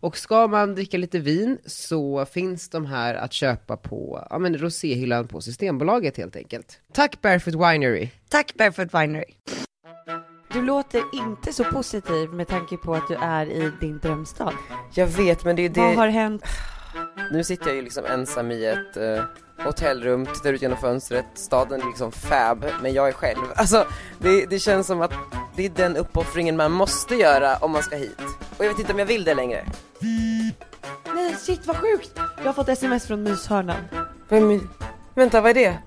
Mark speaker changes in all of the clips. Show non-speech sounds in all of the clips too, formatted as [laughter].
Speaker 1: Och ska man dricka lite vin så finns de här att köpa på ja, men roséhyllan på Systembolaget helt enkelt. Tack Barefoot Winery!
Speaker 2: Tack Barefoot Winery.
Speaker 3: Du låter inte så positiv med tanke på att du är i din drömstad.
Speaker 1: Jag vet men det är
Speaker 3: Vad har hänt?
Speaker 1: Nu sitter jag ju liksom ensam i ett eh, hotellrum, tittar ut genom fönstret, staden är liksom fab, men jag är själv. Alltså, det, det känns som att det är den uppoffringen man måste göra om man ska hit. Och jag vet inte om jag vill det längre.
Speaker 3: Nej shit vad sjukt! Jag har fått sms från myshörnan.
Speaker 1: Vem, vänta, vad är det?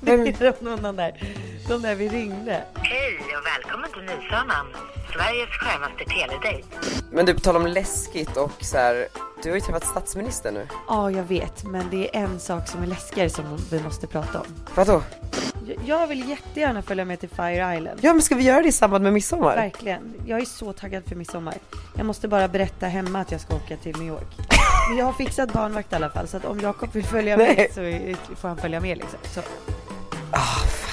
Speaker 1: [laughs] Vem,
Speaker 3: Någon där, de där vi ringde.
Speaker 4: Hej och välkommen till Myshörnan, Sveriges skönaste teledejt.
Speaker 1: men du, på tal om läskigt och så här, du har ju träffat statsministern nu.
Speaker 3: Ja jag vet, men det är en sak som är läskigare som vi måste prata om.
Speaker 1: Vadå?
Speaker 3: Jag- vill jättegärna följa med till Fire Island.
Speaker 1: Ja men ska vi göra det i samband med midsommar?
Speaker 3: Verkligen. Jag är så taggad för midsommar. Jag måste bara berätta hemma att jag ska åka till New York. Men jag har fixat barnvakt i alla fall så att om Jakob vill följa med
Speaker 1: Nej.
Speaker 3: så får han följa med liksom. Så.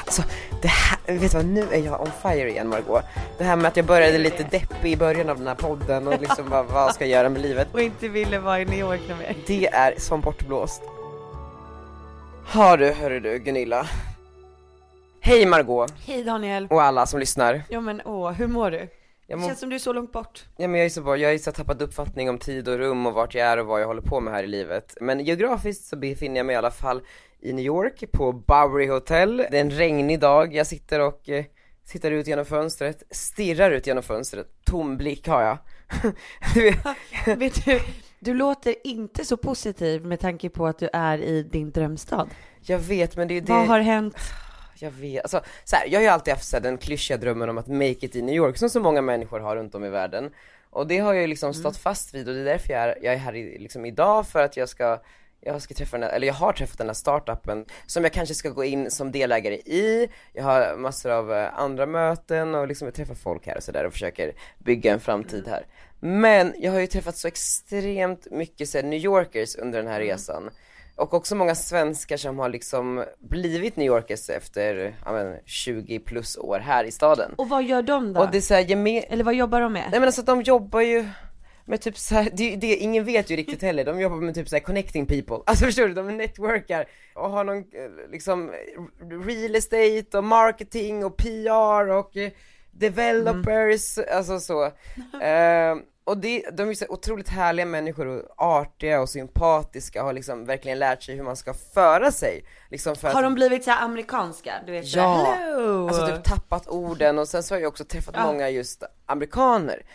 Speaker 1: Alltså, det här, vet du vad, nu är jag on fire igen Margot. Det här med att jag började lite deppig i början av den här podden och liksom vad, vad ska jag göra med livet.
Speaker 3: Och inte ville vara i New York mer.
Speaker 1: Det är som bortblåst. Har du, hörru du Gunilla. Hej Margot
Speaker 3: Hej Daniel.
Speaker 1: och alla som lyssnar.
Speaker 3: Ja men åh, hur mår du?
Speaker 1: Jag,
Speaker 3: Det känns som du är så långt bort.
Speaker 1: ja, men jag är så bra, jag är så tappat uppfattning om tid och rum och vart jag är och vad jag håller på med här i livet. Men geografiskt så befinner jag mig i alla fall i New York på Bowery Hotel. Det är en regnig dag, jag sitter och eh, tittar ut genom fönstret, stirrar ut genom fönstret, tom blick har jag. [laughs] Du vet, [laughs]
Speaker 3: Vet du, du låter inte så positiv med tanke på att du är i din drömstad.
Speaker 1: jag vet men det är det
Speaker 3: Vad har hänt?
Speaker 1: Jag vet, alltså så här, jag har ju alltid haft så här, den klyschiga drömmen om att make it i New York som så många människor har runt om i världen. Och det har jag ju liksom stått fast vid och det är därför jag är, jag är här i, liksom idag för att jag ska jag ska träffa den här, eller jag har träffat den här startupen som jag kanske ska gå in som delägare i. Jag har massor av eh, andra möten och liksom jag träffar folk här och sådär och försöker bygga en framtid här. Men jag har ju träffat så extremt mycket så här, New Yorkers under den här resan. Och också många svenskar som har liksom blivit New Yorkers efter, ja men 20 plus år här i staden.
Speaker 3: Och vad gör de då?
Speaker 1: Och det är såhär, geme-
Speaker 3: Eller vad jobbar de med?
Speaker 1: Nej men alltså de jobbar ju med typ såhär, det, det, ingen vet ju riktigt heller, de jobbar med typ såhär connecting people, alltså förstår du, de networkar och har någon eh, liksom real estate och marketing och PR och eh, developers, alltså så. Eh, och det, de är så otroligt härliga människor och artiga och sympatiska och har liksom verkligen lärt sig hur man ska föra sig. Liksom för
Speaker 3: Har
Speaker 1: att,
Speaker 3: de blivit så amerikanska? Du vet
Speaker 1: Ja.
Speaker 3: hello!
Speaker 1: Alltså typ tappat orden och sen så har jag också träffat
Speaker 3: Ja.
Speaker 1: många just amerikaner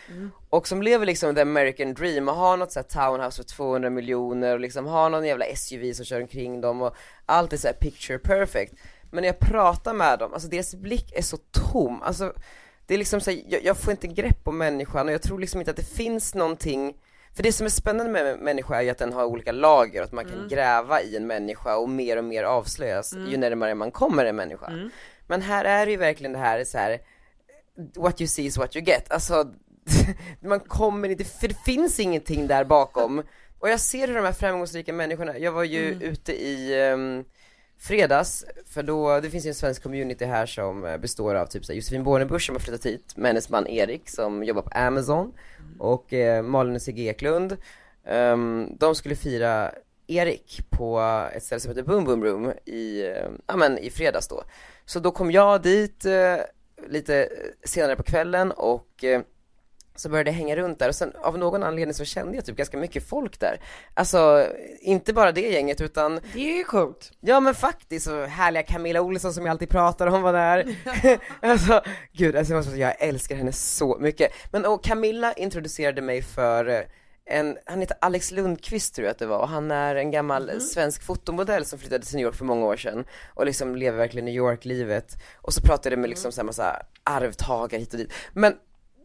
Speaker 1: och som lever liksom the American dream och har något så townhouse för 200 miljoner och liksom har någon jävla SUV som kör omkring dem och allt är så picture perfect men när jag pratar med dem, alltså deras blick är så tom, alltså det är liksom så här, jag, jag får inte grepp om människan och jag tror liksom inte att det finns någonting för det som är spännande med människa är ju att den har olika lager och att man kan gräva i en människa och mer och mer avslöjas ju närmare man kommer en människa. Men här är det ju verkligen det här så här what you see is what you get, alltså [laughs] man kommer inte, för det finns ingenting där bakom. Och jag ser hur de här framgångsrika människorna, jag var ju ute i um, fredags, för då, det finns ju en svensk community här som eh, består av typ så här, Josefin Bornebusch som har flyttat hit med hennes man Erik som jobbar på Amazon och eh, Malin och Sigge Eklund. Um, de skulle fira Erik på ett ställe som heter Boom Boom Room i, eh, ja men i fredags då. Så då kom jag dit eh, lite eh, senare på kvällen och eh, så började jag hänga runt där och sen av någon anledning så kände jag typ ganska mycket folk där. Alltså, inte bara det gänget utan
Speaker 3: Det är ju coolt.
Speaker 1: Ja men faktiskt, så härliga Camilla Olsson som jag alltid pratar om var där. [laughs] [laughs] alltså, gud, alltså, jag måste jag älskar henne så mycket. Men och Camilla introducerade mig för eh, en, han heter Alex Lundqvist tror jag att det var och han är en gammal svensk fotomodell som flyttade till New York för många år sedan och liksom lever verkligen New York-livet och så pratade jag med liksom så här massa arvtagare hit och dit. Men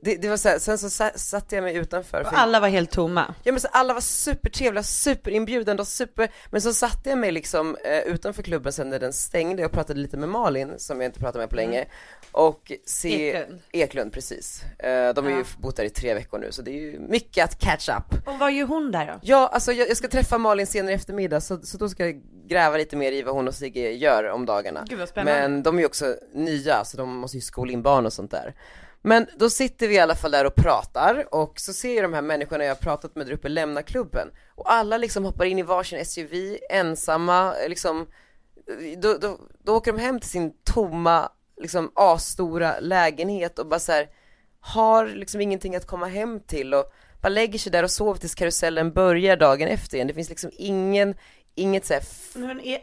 Speaker 1: det, det var så här, sen så sa, satte jag mig utanför. för-
Speaker 3: alla var helt tomma.
Speaker 1: Ja men så alla var supertrevliga, superinbjudande och super, men så satte jag mig liksom eh, utanför klubben sen när den stängde och pratade lite med Malin som jag inte pratat med på länge och se
Speaker 3: Eklund.
Speaker 1: Eklund precis. Eh, de har ju bott där i tre veckor nu så det är ju mycket att catch up.
Speaker 3: Och vad gör hon där då?
Speaker 1: Ja, alltså jag, jag ska träffa Malin senare i eftermiddag så, så då ska jag gräva lite mer i vad hon och Sigge gör om dagarna.
Speaker 3: Gud, vad spännande.
Speaker 1: Men de är ju också nya så de måste ju skola in barn och sånt där. Men då sitter vi i alla fall där och pratar och så ser jag de här människorna jag har pratat med där uppe lämna klubben och alla liksom hoppar in i varsin SUV ensamma liksom då, då, då åker de hem till sin tomma liksom asstora lägenhet och bara så här har liksom ingenting att komma hem till och bara lägger sig där och sover tills karusellen börjar dagen efter igen. Det finns liksom ingen, inget så här
Speaker 3: Men är,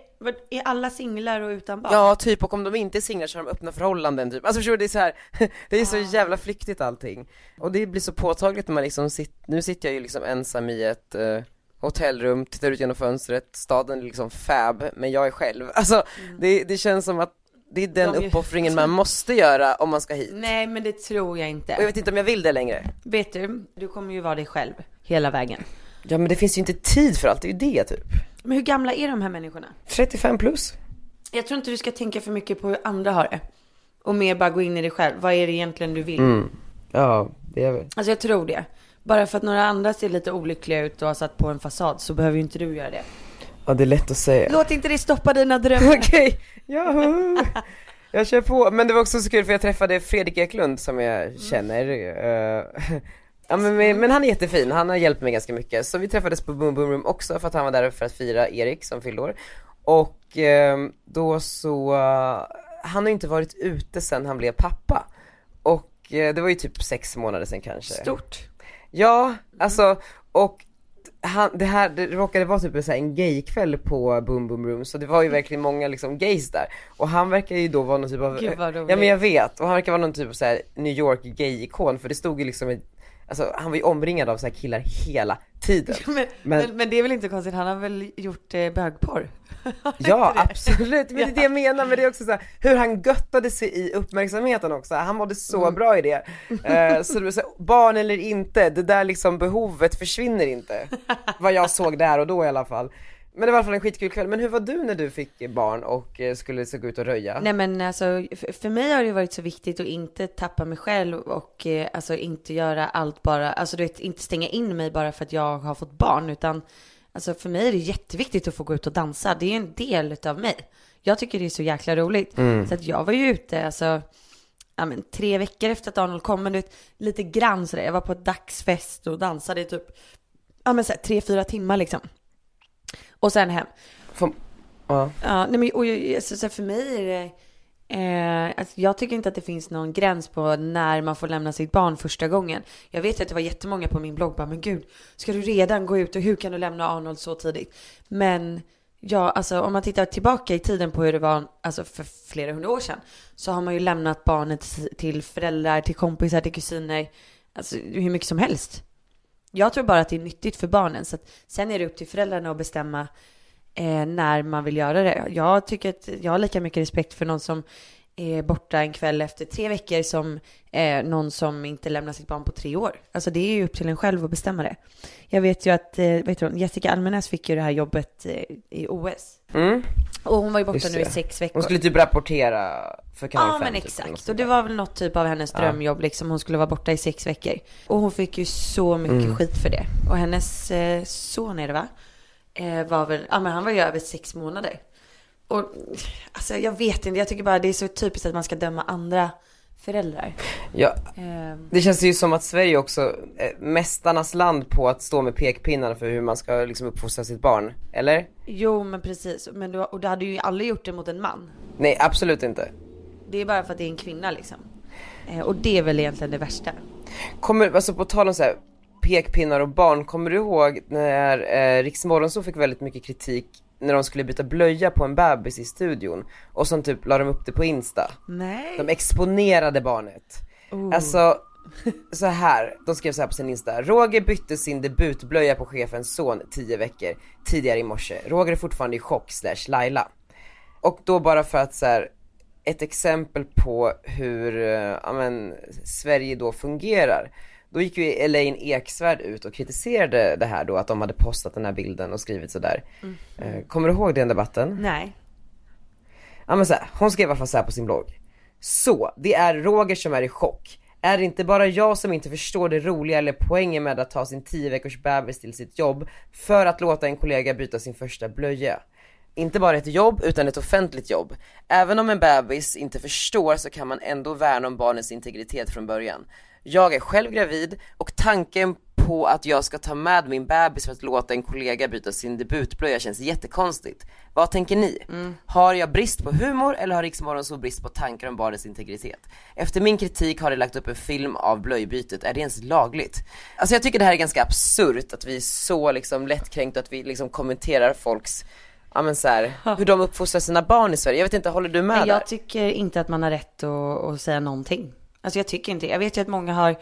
Speaker 3: är alla singlar och utan barn?
Speaker 1: Ja, typ, och om de inte är singlar så har de öppna förhållanden typ. Alltså förstår du, det är så här, [laughs] det är så jävla flyktigt allting. Och det blir så påtagligt när man liksom sitter, nu sitter jag ju liksom ensam i ett eh, hotellrum, tittar ut genom fönstret, staden är liksom fab, men jag är själv. [laughs] Alltså det, det känns som att det är den
Speaker 3: De
Speaker 1: uppoffringen [laughs] man måste göra om man ska hit.
Speaker 3: Nej men det tror jag
Speaker 1: Och jag
Speaker 3: inte.
Speaker 1: vet inte om jag vill det längre.
Speaker 3: Vet du, du kommer ju vara dig själv hela vägen.
Speaker 1: Ja men det finns ju inte tid för allt, det är ju det typ.
Speaker 3: Men hur gamla är de här människorna?
Speaker 1: 35 plus.
Speaker 3: Jag tror inte du ska tänka för mycket på hur andra har det. Och mer bara gå in i dig själv. Vad är det egentligen du vill?
Speaker 1: Mm. Ja, det är väl.
Speaker 3: Alltså jag tror det. Bara för att några andra ser lite olyckliga ut och har satt på en fasad så behöver ju inte du göra det.
Speaker 1: Ja det är lätt att säga.
Speaker 3: Låt inte det stoppa dina drömmar. [laughs]
Speaker 1: Okej, ja. Jag kör på, men det var också så kul för jag träffade Fredrik Eklund som jag känner. eh, ja men, men, han är jättefin, han har hjälpt mig ganska mycket. Så vi träffades på Boom Boom Room också för att han var där för att fira Erik som fyllde år. Och eh, då så, eh, han har ju inte varit ute sen han blev pappa. Och eh, det var ju typ sex månader sen kanske.
Speaker 3: Stort.
Speaker 1: Ja, alltså och han, det här, det råkade vara typ en, så en gaykväll på Boom Boom Room så det var ju verkligen många liksom gays där och han verkar ju då vara någon typ av,
Speaker 3: Gud, vad roligt.
Speaker 1: ja men jag vet och han verkar vara någon typ av så här New York gay-ikon för det stod ju liksom ett, Alltså han var ju omringad av så här killar hela tiden.
Speaker 3: Men,
Speaker 1: Men-
Speaker 3: men, men det är väl inte konstigt, han har väl gjort eh, bögporr? [laughs]
Speaker 1: Ja absolut, men det är det jag menar men det är också så här, hur han göttade sig i uppmärksamheten också, han mådde så
Speaker 3: Mm.
Speaker 1: bra i det. [laughs] Eh, så det så här, barn eller inte, det där liksom behovet försvinner inte. [laughs] Vad jag såg där och då i alla fall. Men det var i alla fall en skitkul kväll, men hur var du när du fick barn och eh, skulle gå ut och röja?
Speaker 3: Nej men alltså, för, mig har det varit så viktigt att inte tappa mig själv och eh, alltså inte göra allt bara, alltså du vet, inte stänga in mig bara för att jag har fått barn, utan alltså för mig är det jätteviktigt att få gå ut och dansa. Det är en del utav mig. Jag tycker det är så jäkla roligt. Så att jag var ju ute, alltså, ja men tre veckor efter att Arnold kom, men du vet, lite grann sådär. Jag var på ett dagsfest och dansade i typ, ja men såhär tre, fyra timmar liksom. Och sen hem.
Speaker 1: Får- ja.
Speaker 3: Ja, nej men och, jag- så för mig är det, eh, alltså, jag tycker inte att det finns någon gräns på när man får lämna sitt barn första gången. Jag vet att det var jättemånga på min blogg bara, men gud, ska du redan gå ut och hur kan du lämna Arnold så tidigt? Men ja, alltså om man tittar tillbaka i tiden på hur det var, alltså för flera hundra år sedan, så har man ju lämnat barnet till föräldrar, till kompisar, till kusiner, alltså hur mycket som helst. Jag tror bara att det är nyttigt för barnen, så att sen är det upp till föräldrarna att bestämma eh, när man vill göra det. Jag tycker att jag har lika mycket respekt för någon som är borta en kväll efter tre veckor som eh, någon som inte lämnar sitt barn på tre år. Alltså det är ju upp till en själv att bestämma det. Jag vet ju att, eh, vet du, Jessica Almenäs fick ju det här jobbet eh, i OS.
Speaker 1: Mm.
Speaker 3: Och hon var ju borta
Speaker 1: Just
Speaker 3: nu i sex veckor.
Speaker 1: Hon skulle typ rapportera för kanal
Speaker 3: Ja
Speaker 1: 5
Speaker 3: men
Speaker 1: typ,
Speaker 3: exakt, och det var väl något typ av hennes drömjobb liksom. Hon skulle vara borta i sex veckor. Och hon fick ju så mycket
Speaker 1: Mm.
Speaker 3: skit för det. Och hennes eh, son är det va? Eh, var väl, ja men han var ju över sex månader. Och alltså jag vet inte, jag tycker bara det är så typiskt att man ska döma andra föräldrar.
Speaker 1: Ja,
Speaker 3: Eh,
Speaker 1: det känns ju som att Sverige också är mästarnas land på att stå med pekpinnarna för hur man ska liksom uppfostra sitt barn, eller?
Speaker 3: jo men precis, men du, och du hade ju aldrig gjort det mot en man.
Speaker 1: Nej absolut inte.
Speaker 3: Det är bara för att det är en kvinna liksom. Eh, och det är väl egentligen det värsta.
Speaker 1: Kommer, alltså på tal om så här pekpinnar och barn, kommer du ihåg när eh, Riks Morgonzoo fick väldigt mycket kritik när de skulle byta blöja på en bebis i studion och sen typ la de upp det på Insta.
Speaker 3: Nej.
Speaker 1: De exponerade barnet.
Speaker 3: Oh.
Speaker 1: Alltså, så här, de skrev så här på sin Insta. Roger bytte sin debutblöja på chefens son 10 veckor tidigare i morse. Roger är fortfarande i chock slash Laila. Och då bara för att så här, ett exempel på hur, eh, ja men, Sverige då fungerar. Då gick ju Elaine Eksvärd ut och kritiserade det här då, att de hade postat den här bilden och skrivit sådär. Eh, Kommer du ihåg den debatten?
Speaker 3: Nej.
Speaker 1: Ja men så här, hon skrev i alla fall så här på sin blogg. Så, det är Roger som är i chock. Är det inte bara jag som inte förstår det roliga eller poängen med att ta sin 10 veckors bebis till sitt jobb för att låta en kollega byta sin första blöja? Inte bara ett jobb utan ett offentligt jobb. Även om en bebis inte förstår så kan man ändå värna om barnets integritet från början. Jag är själv gravid och tanken på att jag ska ta med min bebis för att låta en kollega byta sin debutblöja känns jättekonstigt. Vad tänker ni? Har jag brist på humor eller har Riksmorgon så brist på tankar om barnets integritet? Efter min kritik har de lagt upp en film av blöjbytet, är det ens lagligt? Alltså jag tycker det här är ganska absurt att vi är så liksom lättkränkt att vi liksom kommenterar folks Ja men så här, hur de uppfostrar sina barn i Sverige. Jag vet inte, håller du med
Speaker 3: Nej,
Speaker 1: där?
Speaker 3: jag tycker inte att man har rätt att, att säga någonting. Alltså jag tycker inte Jag vet ju att många har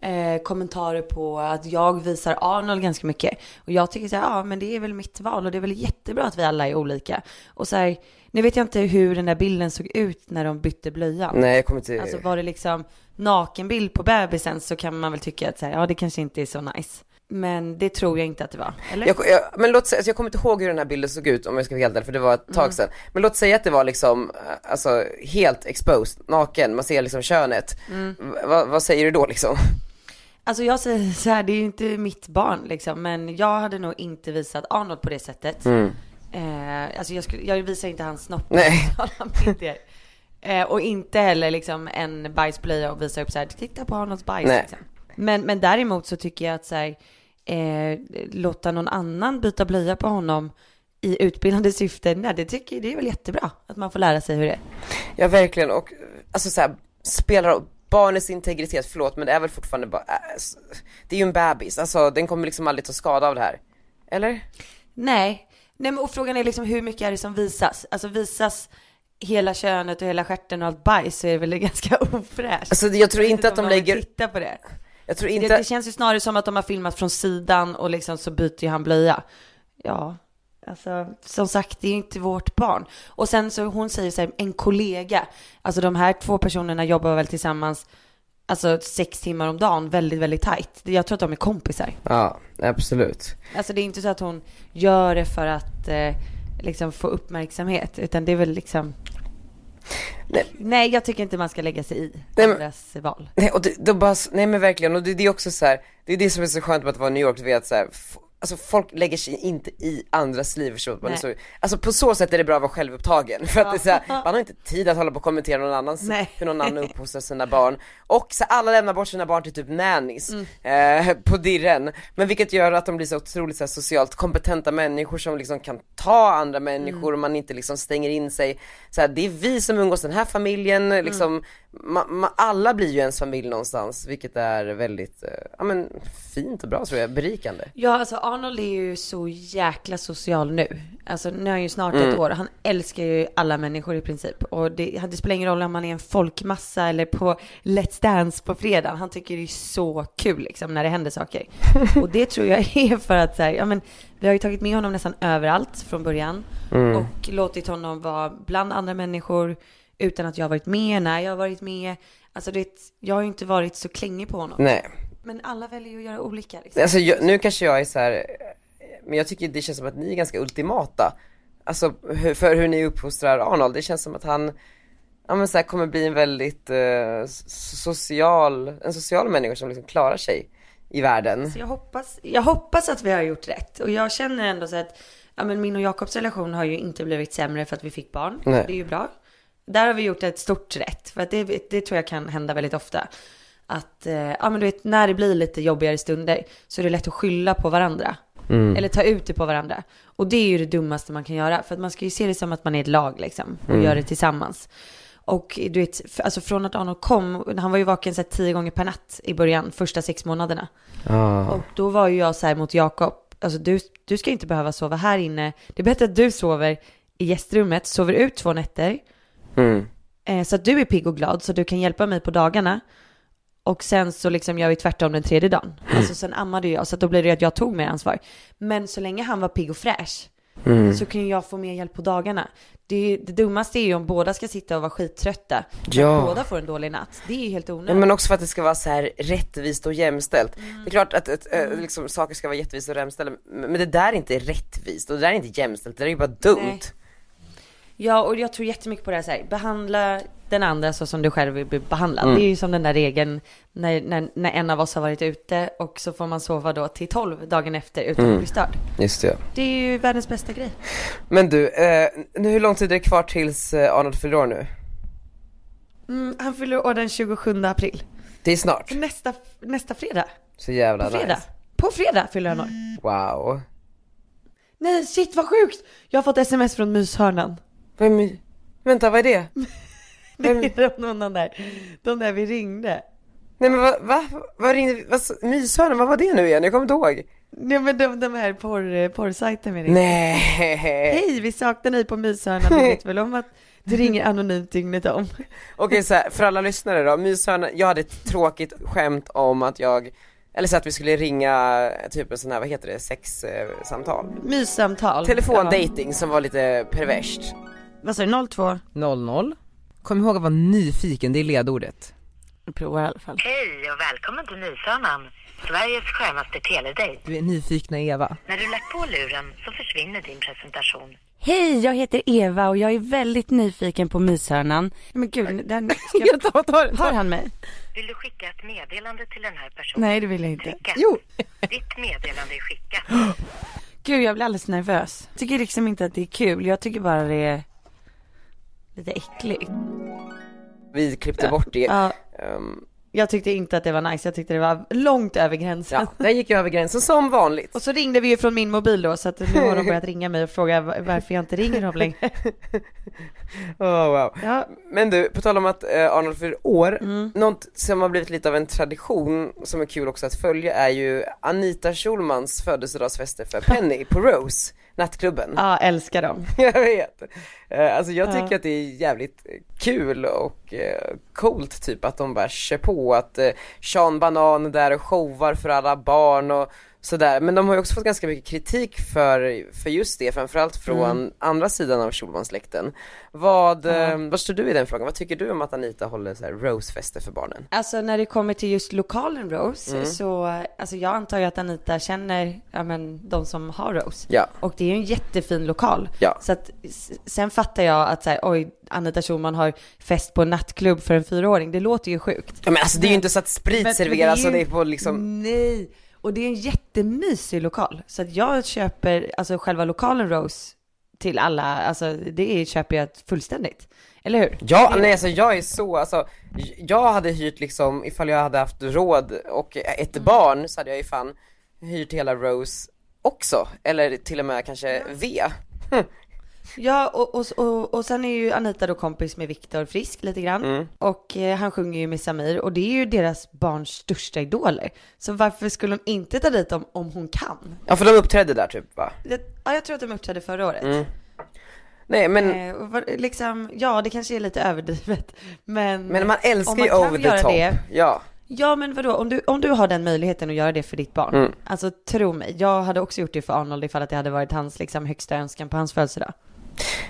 Speaker 3: eh, kommentarer på att jag visar Arnold ganska mycket. Och jag tycker så här, ja men det är väl mitt val och det är väl jättebra att vi alla är olika. Och så här, nu vet jag inte hur den där bilden såg ut när de bytte blöjan.
Speaker 1: Nej jag kommer inte...
Speaker 3: Alltså var det liksom nakenbild på bebisen så kan man väl tycka att så här, ja det kanske inte är så nice. Men det tror jag inte att det var. Eller?
Speaker 1: Jag, jag, men låt säga, alltså jag kommer inte ihåg hur den här bilden såg ut om jag ska vara helt ärlig för det var ett
Speaker 3: Mm.
Speaker 1: tag sedan. Men låt säga att det var liksom, eh, alltså helt exposed, naken, man ser liksom könet.
Speaker 3: Mm.
Speaker 1: V- vad- säger du då liksom?
Speaker 3: Alltså jag säger så här, det är ju inte mitt barn liksom, men jag hade nog inte visat Arnold på det sättet. Eh, alltså jag, skulle, jag visar inte hans snopp
Speaker 1: Nej. [laughs]
Speaker 3: Eh, och inte heller liksom en bajsblöja och visa upp så här, titta på Arnolds bajs.
Speaker 1: Nej.
Speaker 3: Liksom. Men, men däremot så tycker jag att så här, eh, låta någon annan byta blöja på honom i utbildande syfte, nej det tycker det är väl jättebra att man får lära sig hur det är.
Speaker 1: Ja verkligen och alltså så här, spelar barnets integritet, förlåt men det är väl fortfarande bara, äh, det är ju en bebis, alltså den kommer liksom aldrig ta skada av det här. Eller?
Speaker 3: Nej, nej men och frågan är liksom hur mycket är det som visas? Alltså visas hela könet och hela stjärten och allt bajs så är det väl ganska ofräscht.
Speaker 1: Alltså jag tror
Speaker 3: vet
Speaker 1: inte att de lägger,
Speaker 3: titta på det.
Speaker 1: Jag tror
Speaker 3: det.
Speaker 1: inte,
Speaker 3: Det känns ju snarare som att de har filmat från sidan och liksom så byter han blöja. Ja, alltså som sagt det är ju inte vårt barn. Och sen så hon säger så här, en kollega. Alltså de här två personerna jobbar väl tillsammans Alltså sex timmar om dagen, väldigt, väldigt tajt. Jag tror att de är kompisar.
Speaker 1: ja absolut.
Speaker 3: Alltså det är inte så att hon gör det för att eh, liksom få uppmärksamhet, utan det är väl liksom...
Speaker 1: Nej.
Speaker 3: Nej, jag tycker inte man ska lägga sig i
Speaker 1: Nej,
Speaker 3: andras val.
Speaker 1: Nej och det, det bara, nej men verkligen och det, det är också så här, det är det som är så skönt med att vara i New York, du vet så här, Alltså folk lägger sig inte i andras liv förstår du? Man är
Speaker 3: Nej.
Speaker 1: så, Alltså på så sätt är det bra att vara självupptagen [laughs] för att det är så här, man har inte tid att hålla på och kommentera någon annans,
Speaker 3: Nej.
Speaker 1: hur någon annan uppfostrar sina barn Och så alla lämnar bort sina barn till typ nannies
Speaker 3: Mm.
Speaker 1: eh, [laughs] på dirren Men vilket gör att de blir så otroligt så här, socialt kompetenta människor som liksom kan ta andra människor
Speaker 3: Mm.
Speaker 1: och man inte liksom stänger in sig så här, Det är vi som umgås den här familjen,
Speaker 3: Mm.
Speaker 1: liksom ma, ma, alla blir ju ens familj någonstans, vilket är väldigt, eh, ja men fint och bra tror jag, berikande.
Speaker 3: Ja, alltså Arnold är ju så jäkla social nu. Alltså nu är han ju snart ett år. Han älskar ju alla människor i princip. Och det, det spelar ingen roll om man är en folkmassa eller på Let's Dance på fredag. Han tycker det är så kul liksom när det händer saker. [laughs] Och det tror jag är för att så här, ja men vi har ju tagit med honom nästan överallt från början. Och låtit honom vara bland andra människor utan att jag har varit med, när jag har varit med. Alltså det, jag har ju inte varit så klängig på honom.
Speaker 1: Nej,
Speaker 3: Men alla väljer ju att göra olika liksom.
Speaker 1: alltså jag, nu kanske jag är så här, men jag tycker det känns som att ni är ganska ultimata. Alltså för hur ni uppfostrar Arnold, det känns som att han, ja men så här, kommer bli en väldigt eh, social, en social människa som liksom klarar sig i världen.
Speaker 3: Så jag hoppas, jag hoppas att vi har gjort rätt. Och jag känner ändå så att ja, men min och Jakobs relation har ju inte blivit sämre för att vi fick barn.
Speaker 1: Nej.
Speaker 3: Det är ju bra. Där har vi gjort ett stort rätt. För att det, det tror jag kan hända väldigt ofta. Att, eh, ja men du vet, när det blir lite jobbigare stunder så är det lätt att skylla på varandra. Eller ta ut det på varandra. Och det är ju det dummaste man kan göra. För att man ska ju se det som att man är ett lag liksom. Och gör det tillsammans. Och du vet, alltså från att Arnold kom, han var ju vaken så här, tio gånger per natt i början, första sex månaderna. Och då var ju jag så här mot Jakob, alltså du, du ska inte behöva sova här inne. Det är bättre att du sover i gästrummet, sover ut två nätter.
Speaker 1: Mm.
Speaker 3: Eh, så att du är pigg och glad, så du kan hjälpa mig på dagarna. Och sen så liksom gör vi tvärtom den tredje dagen. Alltså sen ammade jag, så att då blir det att jag tog mer ansvar. Men så länge han var pigg och fräsch, så kan jag få mer hjälp på dagarna. Det, det dummaste är ju om båda ska sitta och vara skittrötta. Ja. Att båda får en dålig natt. Det är ju helt onödigt.
Speaker 1: men också för att det ska vara så här rättvist och jämställt.
Speaker 3: Mm.
Speaker 1: Det är klart att ett, äh, liksom, saker ska vara jättvist och jämställda, men det där är inte rättvist och det där är inte jämställt, det där är ju bara dumt.
Speaker 3: Nej. Ja, och jag tror jättemycket på det här, så här behandla den andra så som du själv vill bli behandlad.
Speaker 1: Mm.
Speaker 3: Det är ju som den där regeln när, när, när en av oss har varit ute och så får man sova då till 12 dagen efter utan
Speaker 1: Mm.
Speaker 3: att bli störd.
Speaker 1: Just det.
Speaker 3: Det är ju världens bästa grej.
Speaker 1: Men du, eh, nu, hur lång tid är det kvar tills eh, Arnold fyller år nu?
Speaker 3: Mm, han fyller år den 27 april.
Speaker 1: Det är snart.
Speaker 3: Nästa, nästa fredag.
Speaker 1: Så jävla
Speaker 3: På fredag.
Speaker 1: nice.
Speaker 3: På fredag fyller han år.
Speaker 1: Wow.
Speaker 3: Nej, shit vad sjukt! Jag har fått sms från myshörnan.
Speaker 1: Vem, är- vänta, vad är det? [laughs]
Speaker 3: Det är de, de, där, de där vi ringde.
Speaker 1: Nej men vad, va? Vad ringde, vad, myshörnan, vad var det nu igen? Jag kommer inte ihåg.
Speaker 3: Nej men de, de här porr, porrsajten vi ringde.
Speaker 1: Nej.
Speaker 3: Hej, vi saknar dig på myshörnan. Du vet väl om att du ringer anonymt dygnet om. [laughs]
Speaker 1: Okej så här, för alla lyssnare då, myshörnan, jag hade ett tråkigt skämt om att jag, eller så att vi skulle ringa typ en sån här, vad heter det, sexsamtal?
Speaker 3: Myssamtal.
Speaker 1: Telefondating som var lite perverst.
Speaker 3: Vad sa du, 02?
Speaker 5: 00. Kom ihåg att vara nyfiken, det är ledordet.
Speaker 3: Jag provar i alla fall.
Speaker 4: Hej och välkommen till Nysörnan, Sveriges skönaste teledejt.
Speaker 5: Du är nyfikna Eva.
Speaker 4: När du lagt på luren så försvinner din presentation.
Speaker 2: Hej, jag heter Eva och jag är väldigt nyfiken på myshörnan. Men gud, den ska... [laughs]
Speaker 5: Jag tar, tar,
Speaker 2: Har han mig?
Speaker 4: Vill du skicka ett meddelande till den här personen?
Speaker 2: Nej, det vill jag inte.
Speaker 4: Tryck ett.
Speaker 5: Jo.
Speaker 4: Ditt meddelande är skickat. [gasps]
Speaker 2: Gud, jag blir alldeles nervös. Jag tycker liksom inte att det är kul. Jag tycker bara det är lite äckligt.
Speaker 1: Vi klippte bort det.
Speaker 3: Ja,
Speaker 1: Ehm,
Speaker 3: jag tyckte inte att det var nice. Jag tyckte det var långt över gränsen.
Speaker 1: ja, där gick jag över gränsen som vanligt.
Speaker 3: Och så ringde vi ju från min mobil då, så att nu har de [laughs] börjat ringa mig och fråga va- varför jag inte ringer dem längre. [laughs]
Speaker 1: Oh, wow.
Speaker 3: Ja,
Speaker 1: Men du, på tal om att eh, Arnold fyller år,
Speaker 3: Mm.
Speaker 1: något som har blivit lite av en tradition som är kul också att följa är ju Anita Schulmans födelsedagsfester för Penny på Rose, nattklubben.
Speaker 3: ja älskar dem. [laughs]
Speaker 1: Jag vet. Eh, Alltså jag
Speaker 3: Ja.
Speaker 1: tycker att det är jävligt kul och eh, coolt typ att de bara kör på att eh, Sean Banan är där och showar för alla barn och sådär. Men de har ju också fått ganska mycket kritik för, för just det, framförallt från
Speaker 3: Mm.
Speaker 1: andra sidan av Schulmansläkten. Vad, eh, vad står du i den frågan? Vad tycker du om att Anita håller så här Rose-fester för barnen?
Speaker 3: Alltså när det kommer till just lokalen Rose,
Speaker 1: Mm.
Speaker 3: så alltså jag antar ju att Anita känner, ja men de som har Rose.
Speaker 1: Ja,
Speaker 3: Och det är ju en jättefin lokal.
Speaker 1: Ja.
Speaker 3: Så att sen fattar jag att så här, oj, Anita Schulman har fest på en nattklubb för en fyraåring. Det låter ju sjukt.
Speaker 1: ja men alltså det är ju inte så att sprit serveras och det är på liksom
Speaker 3: Nej, och det är en jättemysig lokal. Så att jag köper, alltså själva lokalen Rose till alla, alltså det är, köper jag fullständigt. Eller hur?
Speaker 1: Ja, nej alltså jag är så, alltså jag hade hyrt liksom, ifall jag hade haft råd och ett
Speaker 3: Mm.
Speaker 1: barn så hade jag ju fan hyrt hela Rose också, eller till och med kanske V.
Speaker 3: Ja, och, och, och, och sen är ju Anita då kompis med Viktor Frisk lite grann.
Speaker 1: Mm.
Speaker 3: Och eh, han sjunger ju med Samir och det är ju deras barns största idoler. Så varför skulle hon inte ta dit dem om hon kan?
Speaker 1: Ja för de uppträdde där typ va?
Speaker 3: Det, ja, jag tror att de uppträdde förra året.
Speaker 1: Mm. Nej men,
Speaker 3: Eh, var, liksom, ja, det kanske är lite överdrivet. Men,
Speaker 1: men man älskar ju over the top.
Speaker 3: det-
Speaker 1: Ja.
Speaker 3: Ja, men vadå, om du, om du har den möjligheten att göra det för ditt barn.
Speaker 1: Mm.
Speaker 3: Alltså tro mig, jag hade också gjort det för Arnold ifall att det hade varit hans liksom, högsta önskan på hans födelsedag.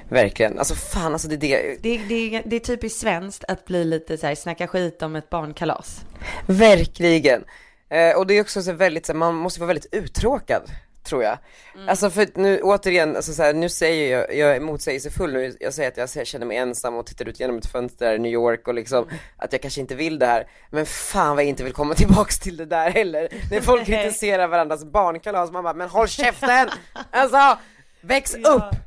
Speaker 1: Verkligen, alltså fan alltså det är det,
Speaker 3: Det, det, det är typiskt svenskt att bli lite så här, snacka skit om ett barnkalas.
Speaker 1: verkligen. Eh, och det är också så väldigt, så här, man måste vara väldigt uttråkad, tror jag.
Speaker 3: Mm.
Speaker 1: Alltså för nu återigen, alltså så här, nu säger jag, jag är motsägelsefull nu, jag säger att jag känner mig ensam och tittar ut genom ett fönster i New York och liksom
Speaker 3: Mm.
Speaker 1: att jag kanske inte vill det här. Men fan vad jag inte vill komma tillbaks till det där heller. När folk kritiserar varandras barnkalas, man bara, men håll käften! [laughs] Alltså, väx upp!
Speaker 3: Ja, men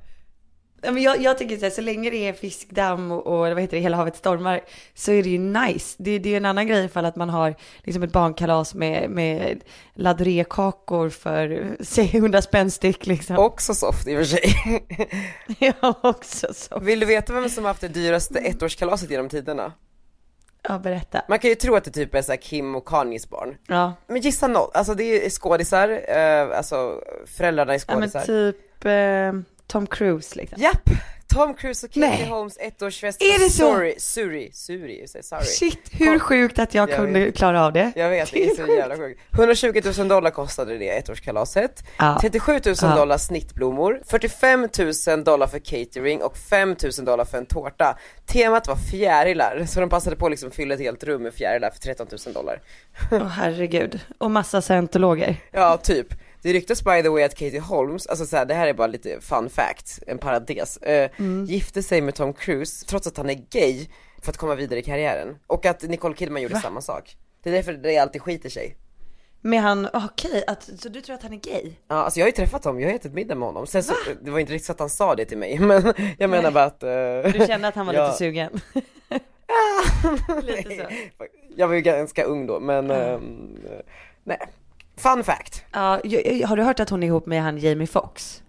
Speaker 3: jag, jag tycker så här, så länge det är fiskdamm och, och vad heter det, hela havet stormar så är det ju nice. Det, det är ju en annan grej ifall att man har liksom ett barnkalas med, med ladré-kakor för [laughs] säg 100 spänn styck liksom.
Speaker 1: Också soft i och för sig. [laughs]
Speaker 3: Ja, också så.
Speaker 1: Vill du veta vem som har haft det dyraste ettårskalaset genom tiderna?
Speaker 3: Ja, berätta.
Speaker 1: Man kan ju tro att det typ är så Kim och Kanyes barn.
Speaker 3: Ja,
Speaker 1: Men gissa noll, alltså det är skådisar, eh, alltså föräldrarna är
Speaker 3: ja men
Speaker 1: skådisar.
Speaker 3: typ eh, Tom Cruise liksom.
Speaker 1: Japp! Tom Cruise och Katie
Speaker 3: Nej.
Speaker 1: Holmes ettårsfest
Speaker 3: Är det så?
Speaker 1: Sorry, Suri, Suri, sorry.
Speaker 3: Shit, hur sjukt att jag,
Speaker 1: Jag
Speaker 3: kunde
Speaker 1: vet.
Speaker 3: klara av det.
Speaker 1: Jag vet, det är så jävla sjukt. 120 000 dollar kostade det ettårskalaset.
Speaker 3: Ja.
Speaker 1: 37 000
Speaker 3: Ja.
Speaker 1: dollar snittblommor, 45 000 dollar för catering och 5 000 dollar för en tårta. Temat var fjärilar, så de passade på att liksom fylla ett helt rum med fjärilar för 13 000 dollar.
Speaker 3: Åh herregud. Och massa scientologer.
Speaker 1: Ja, typ. Det ryktas by the way att Katie Holmes, alltså så här, det här är bara lite fun fact, en parentes, eh, gifte sig med Tom Cruise trots att han är gay för att komma vidare i karriären. Och att Nicole Kidman gjorde samma sak. Det är därför det alltid skiter sig.
Speaker 3: Men han, okej, att, så du tror att han är gay?
Speaker 1: Ja, alltså jag har ju träffat honom, jag har ätit middag med honom. Sen så, det var inte riktigt så att han sa det till mig, [laughs] men jag menar bara att... eh,
Speaker 3: Du kände att han var [laughs]
Speaker 1: Ja.
Speaker 3: lite sugen? [laughs] lite så.
Speaker 1: Jag var ju ganska ung då, men ehm, nej. Fun fact.
Speaker 3: Ja, har du hört att hon är ihop med han Jamie Foxx?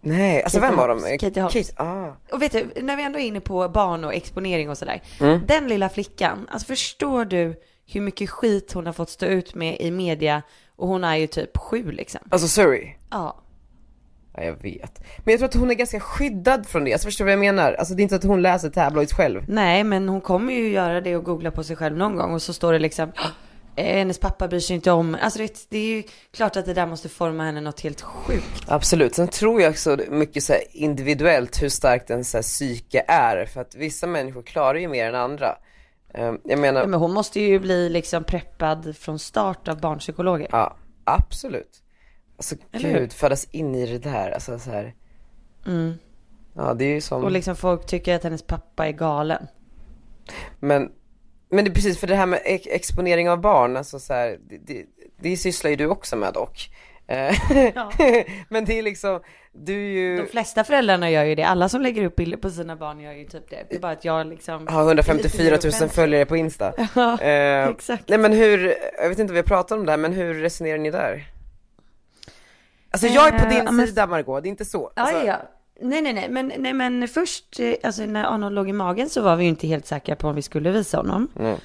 Speaker 1: Nej, alltså
Speaker 3: Katie
Speaker 1: vem dem?
Speaker 3: Holmes. Katie Holmes.
Speaker 1: ah.
Speaker 3: Och vet du, när vi ändå är inne på barn och exponering och sådär.
Speaker 1: Mm.
Speaker 3: Den lilla flickan, alltså förstår du hur mycket skit hon har fått stå ut med i media? Och hon är ju typ sju liksom.
Speaker 1: Alltså Suri.
Speaker 3: Ja.
Speaker 1: Ja, jag vet. Men jag tror att hon är ganska skyddad från det, alltså förstår du vad jag menar? Alltså det är inte så att hon läser tabloids själv.
Speaker 3: Nej, men hon kommer ju göra det och googla på sig själv någon gång och så står det liksom hennes pappa bryr sig inte om, alltså det, det är ju klart att det där måste forma henne något helt sjukt.
Speaker 1: Absolut, sen tror jag också mycket så individuellt hur starkt en så psyke är, för att vissa människor klarar ju mer än andra. Ehm, Jag menar,
Speaker 3: Ja, men hon måste ju bli liksom preppad från start av barnpsykologer.
Speaker 1: ja, absolut. Alltså
Speaker 3: Eller hur?
Speaker 1: gud, födas in i det där, alltså så här. Ja, det är ju som,
Speaker 3: Och liksom folk tycker att hennes pappa är galen.
Speaker 1: men, men det är precis för det här med ex- exponering av barn, alltså så här, det, det, det sysslar ju du också med dock. Eh, [laughs] men det är liksom, du är ju...
Speaker 3: De flesta föräldrarna gör ju det. Alla som lägger upp bilder på sina barn gör ju typ det. Det är bara att jag liksom...
Speaker 1: har 154 000
Speaker 3: offentlig.
Speaker 1: följare på Insta. [laughs]
Speaker 3: Ja,
Speaker 1: Eh,
Speaker 3: exakt.
Speaker 1: Nej men hur, jag vet inte om vi har pratat om det här, men hur resonerar ni där? Alltså jag är på
Speaker 3: Eh,
Speaker 1: din
Speaker 3: ja, men-
Speaker 1: sida Margot, det är inte så.
Speaker 3: Ja,
Speaker 1: Alltså,
Speaker 3: ja. Nej, nej, nej, men, nej, men först, eh, alltså när Arnold låg i magen så var vi ju inte helt säkra på om vi skulle visa honom.
Speaker 1: Mm.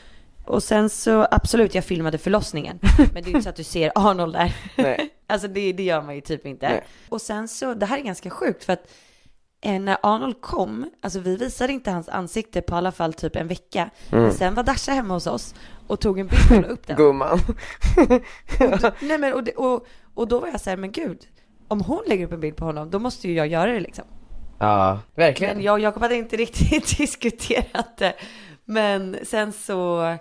Speaker 3: Och sen så, absolut, jag filmade förlossningen. [laughs] Men det är ju inte så att du ser Arnold där.
Speaker 1: Nej. [laughs]
Speaker 3: alltså det, det gör man ju typ inte.
Speaker 1: Nej.
Speaker 3: Och sen så, det här är ganska sjukt för att eh, när Arnold kom, alltså vi visade inte hans ansikte på alla fall typ en vecka.
Speaker 1: Mm.
Speaker 3: Men sen var Dasha hemma hos oss och tog en bild och la upp den. [laughs]
Speaker 1: Gumman.
Speaker 3: Nej men och, och, och då var jag så här, men gud, om hon lägger upp en bild på honom, då måste ju jag göra det liksom.
Speaker 1: Ja, verkligen.
Speaker 3: Men jag och Jakob hade inte riktigt [laughs] diskuterat det. Men sen så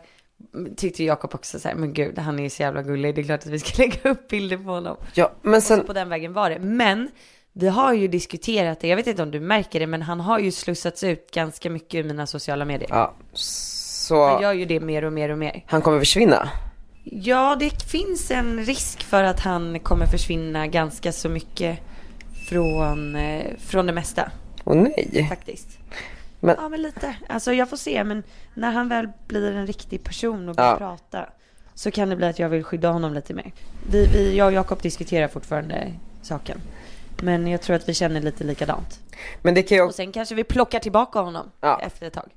Speaker 3: tyckte Jakob också så här, men gud, han är ju så jävla gullig, det är klart att vi ska [laughs] lägga upp bilder på honom.
Speaker 1: Ja, men
Speaker 3: Så
Speaker 1: sen,
Speaker 3: på den vägen var det. Men vi har ju diskuterat det, jag vet inte om du märker det, men han har ju slussats ut ganska mycket ur mina sociala medier.
Speaker 1: ja,
Speaker 3: Han
Speaker 1: så
Speaker 3: gör ju det mer och mer och mer.
Speaker 1: han kommer försvinna.
Speaker 3: Ja, det finns en risk för att han kommer försvinna ganska så mycket från, eh, från det mesta
Speaker 1: Åh nej.
Speaker 3: faktiskt.
Speaker 1: Men-
Speaker 3: Ja, men lite. Alltså jag får se, men när han väl blir en riktig person och börjar
Speaker 1: Ja.
Speaker 3: prata så kan det bli att jag vill skydda honom lite mer. Vi, vi, jag och Jakob diskuterar fortfarande saken. Men jag tror att vi känner lite likadant.
Speaker 1: Men det kan ju
Speaker 3: Och sen kanske vi plockar tillbaka honom
Speaker 1: Ja.
Speaker 3: efter ett tag.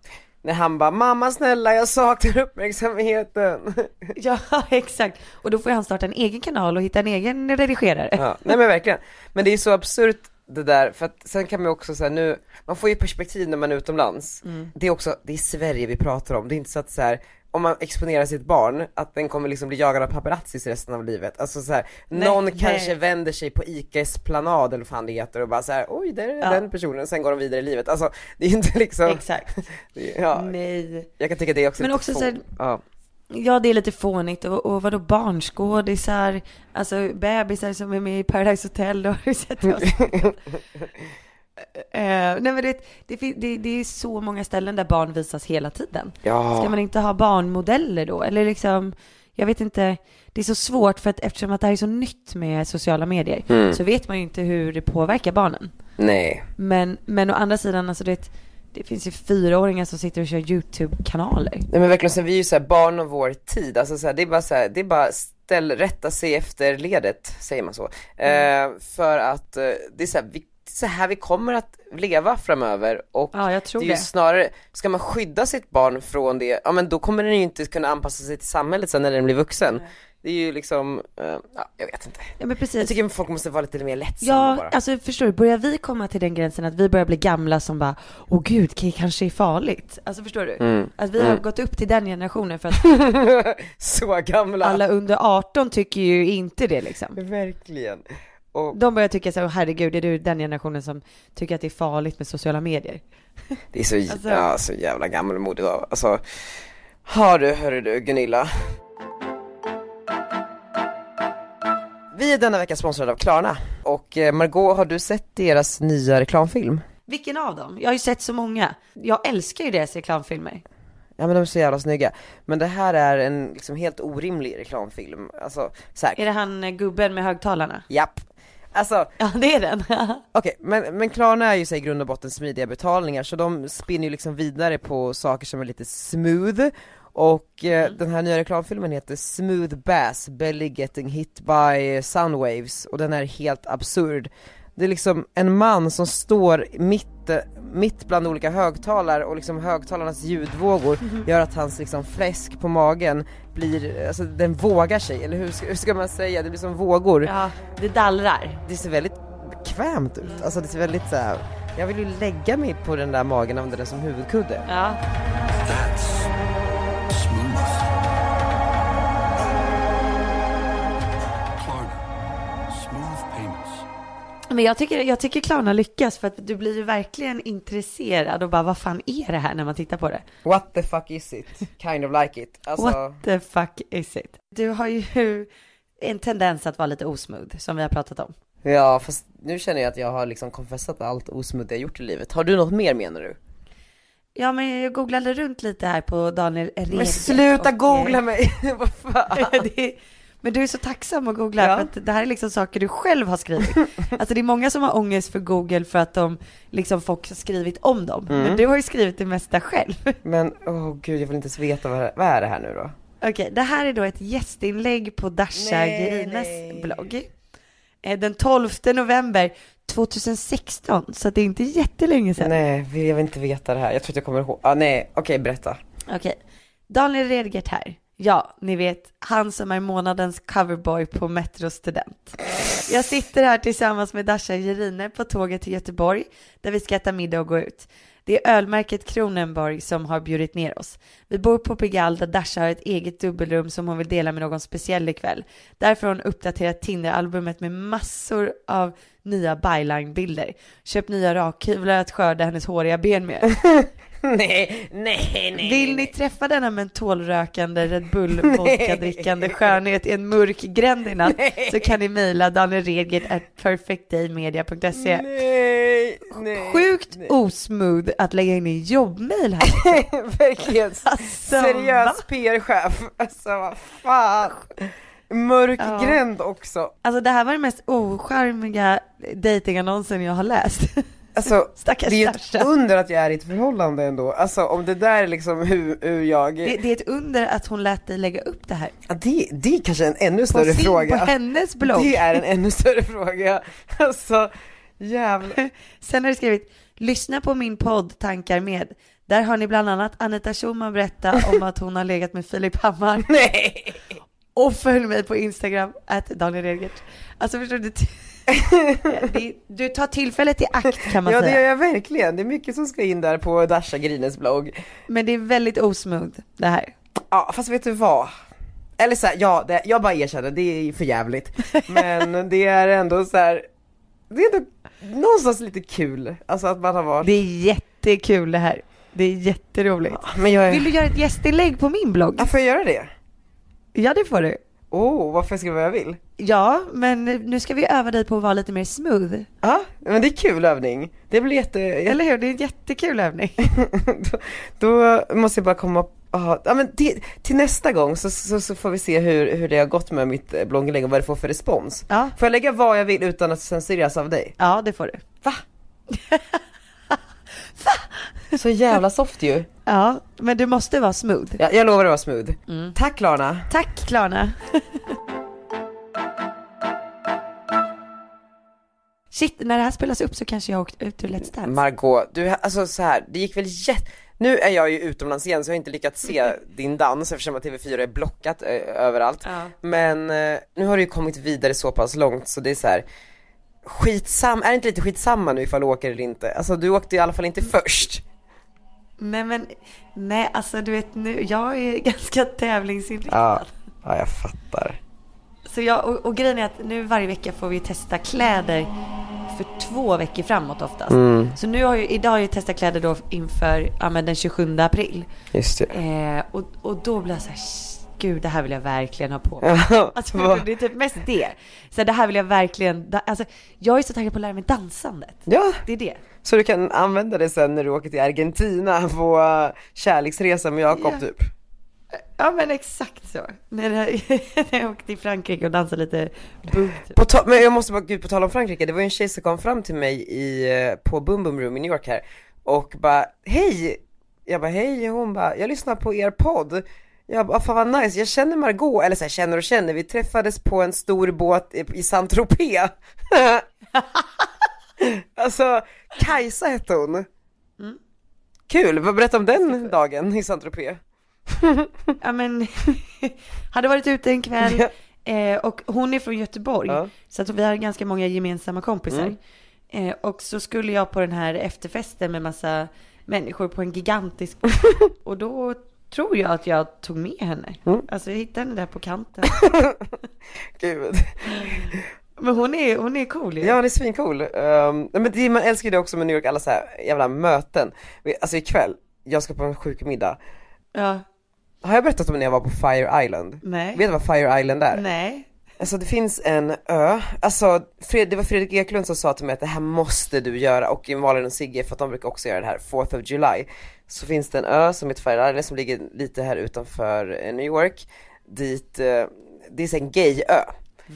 Speaker 1: När han bara 'Mamma snälla jag saknar uppmärksamheten' [laughs]
Speaker 3: Ja, exakt. Och då får han starta en egen kanal och hitta en egen redigerare.
Speaker 1: Ja, nej men verkligen. Men det är så absurt det där, för att sen kan man också säga nu, man får ju perspektiv när man är utomlands. Det är också, det är Sverige vi pratar om, det är inte så att så här, om man exponerar sitt barn, att den kommer liksom bli jagad av paparazzis resten av livet. Alltså så här,
Speaker 3: Nej,
Speaker 1: någon
Speaker 3: nej.
Speaker 1: kanske vänder sig på ICA Esplanad eller vad fan det heter och bara så här, oj där är
Speaker 3: Ja.
Speaker 1: den personen, sen går de vidare i livet. Alltså det är inte liksom,
Speaker 3: Exakt. [laughs]
Speaker 1: ja,
Speaker 3: Nej.
Speaker 1: jag kan tycka det är också
Speaker 3: Men också så här-
Speaker 1: ja.
Speaker 3: Ja, det är lite fånigt. Och, och vadå barnskådisar, alltså bebisar som är med i Paradise Hotel, då har du sett det avsnittet? [laughs] Eh, nej men det, det, det, det är så många ställen där barn visas hela tiden.
Speaker 1: Ja.
Speaker 3: Ska man inte ha barnmodeller då? Eller liksom, jag vet inte, det är så svårt för att eftersom att det här är så nytt med sociala medier
Speaker 1: Mm.
Speaker 3: så vet man ju inte hur det påverkar barnen.
Speaker 1: Nej.
Speaker 3: Men, men å andra sidan, alltså det, det finns ju fyraåringar som sitter och kör YouTube-kanaler.
Speaker 1: Nej men verkligen, så vi är ju såhär barn av vår tid, alltså så här, det är bara så här, det är bara ställ, rätta sig efter ledet, säger man så. Eh, för att eh, det är så här, vi, så här vi kommer att leva framöver och
Speaker 3: Ja, jag tror
Speaker 1: det är ju
Speaker 3: det.
Speaker 1: snarare, ska man skydda sitt barn från det, ja men då kommer den ju inte kunna anpassa sig till samhället sen när den blir vuxen. Det är ju liksom, eh, ja jag vet inte.
Speaker 3: Ja men
Speaker 1: Jag
Speaker 3: precis.
Speaker 1: tycker folk måste vara lite mer lättsamma
Speaker 3: Ja,
Speaker 1: bara.
Speaker 3: alltså förstår du, börjar vi komma till den gränsen att vi börjar bli gamla som bara, åh gud, det kanske är farligt. Alltså förstår du?
Speaker 1: Mm.
Speaker 3: Att vi har gått upp till den generationen för att [laughs]
Speaker 1: så gamla.
Speaker 3: alla under 18 tycker ju inte det liksom.
Speaker 1: Verkligen. Och
Speaker 3: De börjar tycka så här, herregud, är du den generationen som tycker att det är farligt med sociala medier?
Speaker 1: det är så,
Speaker 3: Alltså-
Speaker 1: ja, så jävla gammalmodigt av, alltså. Har du, hörru du Gunilla. Vi är denna vecka sponsrade av Klarna och eh, Margot har du sett deras nya reklamfilm?
Speaker 3: Vilken av dem? Jag har ju sett så många. Jag älskar ju deras reklamfilmer.
Speaker 1: Ja men de är så jävla snygga. Men det här är en liksom helt orimlig reklamfilm. Alltså så här,
Speaker 3: Är det han eh, gubben med högtalarna?
Speaker 1: japp. Alltså
Speaker 3: Ja, det är den. [laughs]
Speaker 1: Okej, men, men Klarna är ju så i grund och botten smidiga betalningar så de spinner ju liksom vidare på saker som är lite smooth och eh, den här nya reklamfilmen heter Smooth Bass, Belly Getting Hit by Soundwaves och den är helt absurd. Det är liksom en man som står mitt, mitt bland olika högtalare och liksom högtalarnas ljudvågor gör att hans liksom fläsk på magen blir, alltså den vågar sig, eller hur ska, hur ska man säga? Det blir som vågor
Speaker 3: Ja, det dallrar.
Speaker 1: det ser väldigt bekvämt ut, alltså det ser väldigt så här. jag vill ju lägga mig på den där magen och använda den som huvudkudde.
Speaker 3: Ja.
Speaker 6: That's
Speaker 3: Men jag tycker, jag tycker clownar lyckas för att du blir ju verkligen intresserad och bara vad fan är det här när man tittar på det?
Speaker 1: What the fuck is it? Kind of like it. Alltså,
Speaker 3: What the fuck is it? Du har ju [laughs] en tendens att vara lite osmooth som vi har pratat om.
Speaker 1: ja fast nu känner jag att jag har liksom konfessat allt osmooth jag gjort i livet. Har du något mer menar du?
Speaker 3: Ja men jag googlade runt lite här på Daniel Redgert.
Speaker 1: Men sluta
Speaker 3: och,
Speaker 1: googla mig! [laughs] Vad fan? [laughs]
Speaker 3: det, men du är så tacksam att googla
Speaker 1: Ja.
Speaker 3: för att det här är liksom saker du själv har skrivit. [laughs] Alltså det är många som har ångest för Google för att de liksom folk har skrivit om dem.
Speaker 1: Mm.
Speaker 3: Men du har ju skrivit det mesta själv. [laughs]
Speaker 1: Men åh gud jag vill inte ens veta vad, vad är det här nu då?
Speaker 3: Okej, det här är då ett gästinlägg på Dasha Gerines blogg. Eh, Den 12 november 2016, så det är inte jättelänge sedan.
Speaker 1: Nej, jag vill inte veta det här. Jag tror att jag kommer ihåg. Ah, nej, okej berätta.
Speaker 3: Okej, Daniel Redgert här. Ja, ni vet, han som är månadens coverboy på Metro Student. Jag sitter här tillsammans med Dasha Gerine på tåget till Göteborg, där vi ska äta middag och gå ut. Det är ölmärket Kronenborg som har bjudit ner oss. Vi bor på Pigalle där Dasha har ett eget dubbelrum som hon vill dela med någon speciell ikväll. Därför har hon uppdaterat Tinder-albumet med massor av nya byline-bilder. Köpt nya rakhyvlar att skörda hennes håriga ben med. [laughs] [laughs]
Speaker 1: nej, nej, nej.
Speaker 3: Vill ni träffa denna mentolrökande Red Bull [laughs] vodka-drickande skönhet i en mörk gränd i natt så kan ni mejla danielredgert at perfectdaymedia.se.
Speaker 1: Nej, nej.
Speaker 3: Sjukt
Speaker 1: nej.
Speaker 3: osmooth att lägga in en jobbmail här. [laughs]
Speaker 1: Verkligen.
Speaker 3: Alltså?
Speaker 1: Seriös PR-chef. Alltså vad fan. Mörk
Speaker 3: Ja.
Speaker 1: gränd också.
Speaker 3: Alltså det här var den mest ocharmiga datingannonsen jag har läst.
Speaker 1: Alltså,
Speaker 3: Stackars
Speaker 1: det är ett
Speaker 3: Dasha.
Speaker 1: under att jag är i ett förhållande ändå. Alltså om det där är liksom hur, hur jag...
Speaker 3: Det, det är ett under att hon lät dig lägga upp det här.
Speaker 1: Ja, det, det är kanske en ännu
Speaker 3: På,
Speaker 1: större
Speaker 3: sin,
Speaker 1: fråga.
Speaker 3: på hennes blogg.
Speaker 1: Det är en ännu större fråga. Alltså, jävlar. [laughs]
Speaker 3: Sen har du skrivit, lyssna på min podd Tankar med. Där har ni bland annat Anita Schulman berätta om att hon har legat med Filip Hammar. [laughs]
Speaker 1: Nej!
Speaker 3: Och följ mig på Instagram, att Daniel Redgert. Alltså förstår du? Det, du tar tillfället i akt kan man
Speaker 1: Ja det
Speaker 3: säga.
Speaker 1: gör jag verkligen. Det är mycket som ska in där på Dasha Grines blogg.
Speaker 3: Men det är väldigt osmooth det här.
Speaker 1: Ja fast vet du vad? Eller så här, ja, det, jag bara erkänner, det är för jävligt. Men [laughs] det är ändå så här. det är ändå någonstans lite kul. Alltså att man har varit...
Speaker 3: Det är jättekul det här. Det är jätteroligt.
Speaker 1: Men jag är...
Speaker 3: Vill du göra ett gästinlägg på min blogg?
Speaker 1: Ja, får jag göra det?
Speaker 3: Ja det får du.
Speaker 1: Oh, varför jag vad jag vill?
Speaker 3: Ja, men nu ska vi öva dig på att vara lite mer smooth.
Speaker 1: Ja, men det är kul övning. Det blir jätte... jätte...
Speaker 3: Eller hur? Det är en jättekul övning. [laughs]
Speaker 1: då, då måste jag bara komma Aha, ja, men till, till nästa gång så, så, så får vi se hur, hur det har gått med mitt eh, blogginlägg och vad det får för respons.
Speaker 3: Ja,
Speaker 1: Får jag lägga vad jag vill utan att censureras av dig?
Speaker 3: ja det får du.
Speaker 1: Va? [laughs] [laughs] Så jävla soft ju.
Speaker 3: Ja, men det måste vara smooth.
Speaker 1: Ja, jag lovar att vara smooth. Tack Klarna.
Speaker 3: Tack Klarna. [laughs] Shit, när det här spelas upp så kanske jag har åkt ut ur Let's Dance.
Speaker 1: Margot, du, alltså så här, det gick väl jätte... Nu är jag ju utomlands igen så jag har inte lyckats se [laughs] din dans eftersom att TV4 är blockat ö, överallt.
Speaker 3: Ja.
Speaker 1: Men eh, nu har du ju kommit vidare så pass långt så det är så här. Skitsam, är det inte lite skitsamma nu ifall du åker eller inte? Alltså du åkte i alla fall inte först.
Speaker 3: Nej men, nej alltså du vet nu, jag är [laughs] ganska tävlingsinriktad.
Speaker 1: Ja, ja jag fattar.
Speaker 3: Så jag, och, och grejen är att nu varje vecka får vi testa kläder för två veckor framåt oftast.
Speaker 1: Mm.
Speaker 3: Så nu har jag, idag har jag testat kläder då inför ja, men den 27 april.
Speaker 1: Just det.
Speaker 3: Eh, och, och då blir jag så här, "Shh, gud det här vill jag verkligen ha på.
Speaker 1: Ja,
Speaker 3: Alltså det är typ mest det. Så det här vill jag verkligen, alltså jag är så taggad på att lära mig dansandet.
Speaker 1: ja,
Speaker 3: Det är det.
Speaker 1: så du kan använda det sen när du åker till Argentina på uh, kärleksresa med Jakob
Speaker 3: Ja.
Speaker 1: typ.
Speaker 3: Ja men exakt så. När jag, [laughs] när jag åkte till Frankrike och dansade lite boob typ.
Speaker 1: Men jag måste bara, gud på tal om Frankrike, det var ju en tjej som kom fram till mig i, eh, på Boom Boom Room i New York här och bara hej! Jag bara hej, hon bara jag lyssnar på er podd jag bara, fan vad nice, jag känner Margot, eller så här, känner och känner, vi träffades på en stor båt i, Saint-Tropez. [laughs] Alltså, Kajsa hette hon. Kul, vad berätta om den dagen i Saint-Tropez.
Speaker 3: Ja men, [laughs] hade varit ute en kväll eh, och hon är från Göteborg.
Speaker 1: Ja.
Speaker 3: Så att vi har ganska många gemensamma kompisar.
Speaker 1: Mm.
Speaker 3: Eh, och så skulle jag på den här efterfesten med massa människor på en gigantisk [laughs] och då tror jag att jag tog med henne.
Speaker 1: Mm.
Speaker 3: Alltså jag hittade henne där på kanten. [laughs]
Speaker 1: Gud
Speaker 3: Men hon är, hon är cool ju.
Speaker 1: Ja, det är svincool. Um, men det, man älskar ju det också med New York, alla så här jävla möten. Alltså ikväll, jag ska på en sjuk middag.
Speaker 3: ja.
Speaker 1: Har jag berättat om när jag var på Fire Island?
Speaker 3: Nej.
Speaker 1: Vet du vad Fire Island är?
Speaker 3: Nej.
Speaker 1: Alltså det finns en ö, alltså det var Fredrik Eklund som sa till mig att det här måste du göra och Malin och Sigge för att de brukar också göra det här, 4th of July. Så finns det en ö som heter Fire Island som ligger lite här utanför eh, New York, dit, eh, det är en gay-ö.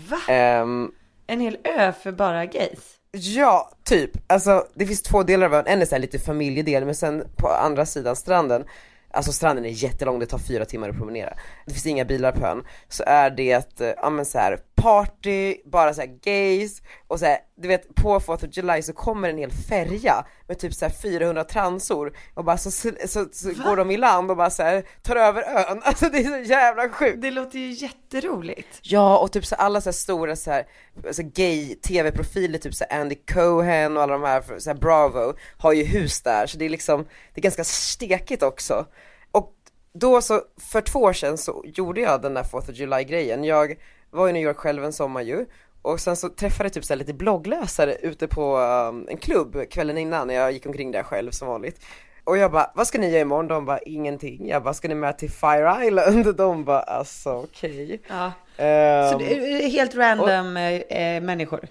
Speaker 3: Va?
Speaker 1: Ehm,
Speaker 3: En hel ö för bara gays?
Speaker 1: Ja, typ. Alltså det finns två delar av ön, en är så lite familjedel men sen på andra sidan stranden Alltså stranden är jättelång, det tar fyra timmar att promenera. Det finns inga bilar på ön. Så är det, eh, ja men så här party, bara så här gays och så här, du vet på 4th of July så kommer en hel färja med typ så här 400 transor och bara så, så, så, så går de i land och bara så här tar över ön. [laughs] Alltså det är så jävla sjukt.
Speaker 3: Det låter ju jätteroligt.
Speaker 1: Ja och typ så alla så här stora så här, så gay tv-profiler, typ så här Andy Cohen och alla de här, så här Bravo, har ju hus där så det är liksom, det är ganska stekigt också. Och då så, för två år sedan så gjorde jag den där 4th of July grejen, jag var i New York själv en sommar ju och sen så träffade jag typ så lite bloggläsare ute på um, en klubb kvällen innan när jag gick omkring där själv som vanligt. Och jag bara, vad ska ni göra imorgon? De bara, ingenting. Jag bara, ska ni med till Fire Island? [laughs] De bara, alltså okej.
Speaker 3: Ja.
Speaker 1: Ehm,
Speaker 3: Så det är helt random eh, eh, människor?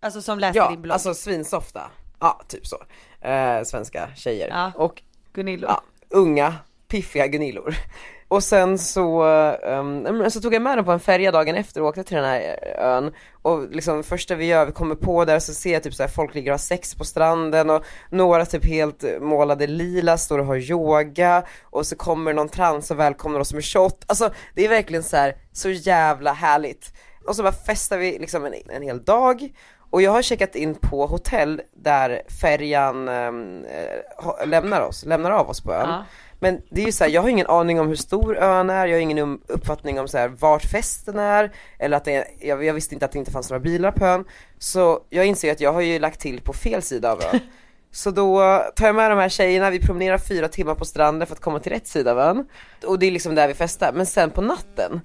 Speaker 3: Alltså som läser
Speaker 1: ja,
Speaker 3: din blogg?
Speaker 1: alltså svinsofta. Ja, typ så. Eh, svenska tjejer.
Speaker 3: Ja.
Speaker 1: Och
Speaker 3: Gunillor?
Speaker 1: ja, unga, piffiga Gunillor. Och sen så, um, så tog jag med dem på en färja dagen efter och åkte till den här ön och liksom första vi gör, vi kommer på där så ser jag typ så här, folk ligger och har sex på stranden och några typ helt målade lila står och har yoga och så kommer någon trans och välkomnar oss med shot, alltså det är verkligen så här, så jävla härligt. Och så bara festar vi liksom en, en hel dag och jag har checkat in på hotell där färjan um, lämnar oss, lämnar av oss på ön.
Speaker 3: Ja.
Speaker 1: Men det är ju så här, jag har ingen aning om hur stor ön är, jag har ingen um- uppfattning om så här, vart festen är, eller att det, jag, jag visste inte att det inte fanns några bilar på ön. Så jag inser att jag har ju lagt till på fel sida av ön. [laughs] Så då tar jag med de här tjejerna, vi promenerar fyra timmar på stranden för att komma till rätt sida av ön. Och det är liksom där vi festar, men sen på natten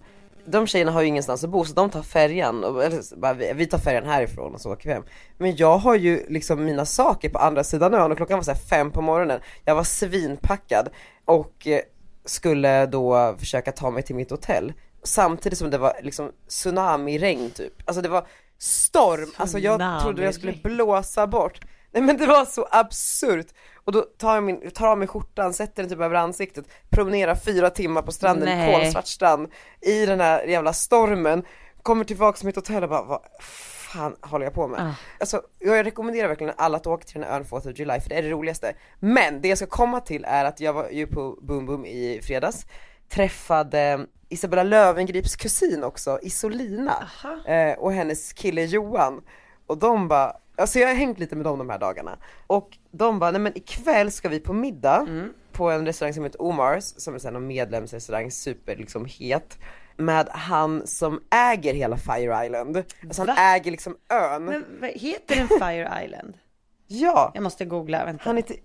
Speaker 1: de tjejerna har ju ingenstans att bo så de tar färjan, och, eller, bara, vi, tar färjan härifrån och så åker vi hem. Men jag har ju liksom mina saker på andra sidan ön och klockan var så här fem på morgonen. Jag var svinpackad och eh, skulle då försöka ta mig till mitt hotell. Samtidigt som det var liksom tsunami-regn typ. Alltså det var storm, alltså jag trodde jag skulle blåsa bort. Nej men det var så absurt. Och då tar jag, min, tar av mig skjortan, sätter den typ över ansiktet, promenerar fyra timmar på stranden,
Speaker 3: Nej.
Speaker 1: kolsvart strand, i den här jävla stormen, kommer tillbaka till mitt hotell och bara, vad fan håller jag på med?
Speaker 3: Ah.
Speaker 1: Alltså jag rekommenderar verkligen alla att åka till den här ön 4th of July för det är det roligaste. Men det jag ska komma till är att jag var ju på Boom Boom i fredags, träffade Isabella Lövengrips kusin också, Isolina, eh, och hennes kille Johan. Och de bara, alltså jag har hängt lite med dem de här dagarna. Och de bara, nej men ikväll ska vi på middag på en restaurang som heter Omars, som är en medlemsrestaurang, super liksom het. Med han som äger hela Fire Island. Alltså han
Speaker 3: Va?
Speaker 1: äger liksom ön.
Speaker 3: Men vad heter den Fire Island? [laughs]
Speaker 1: Ja,
Speaker 3: Jag måste googla, vänta.
Speaker 1: han heter,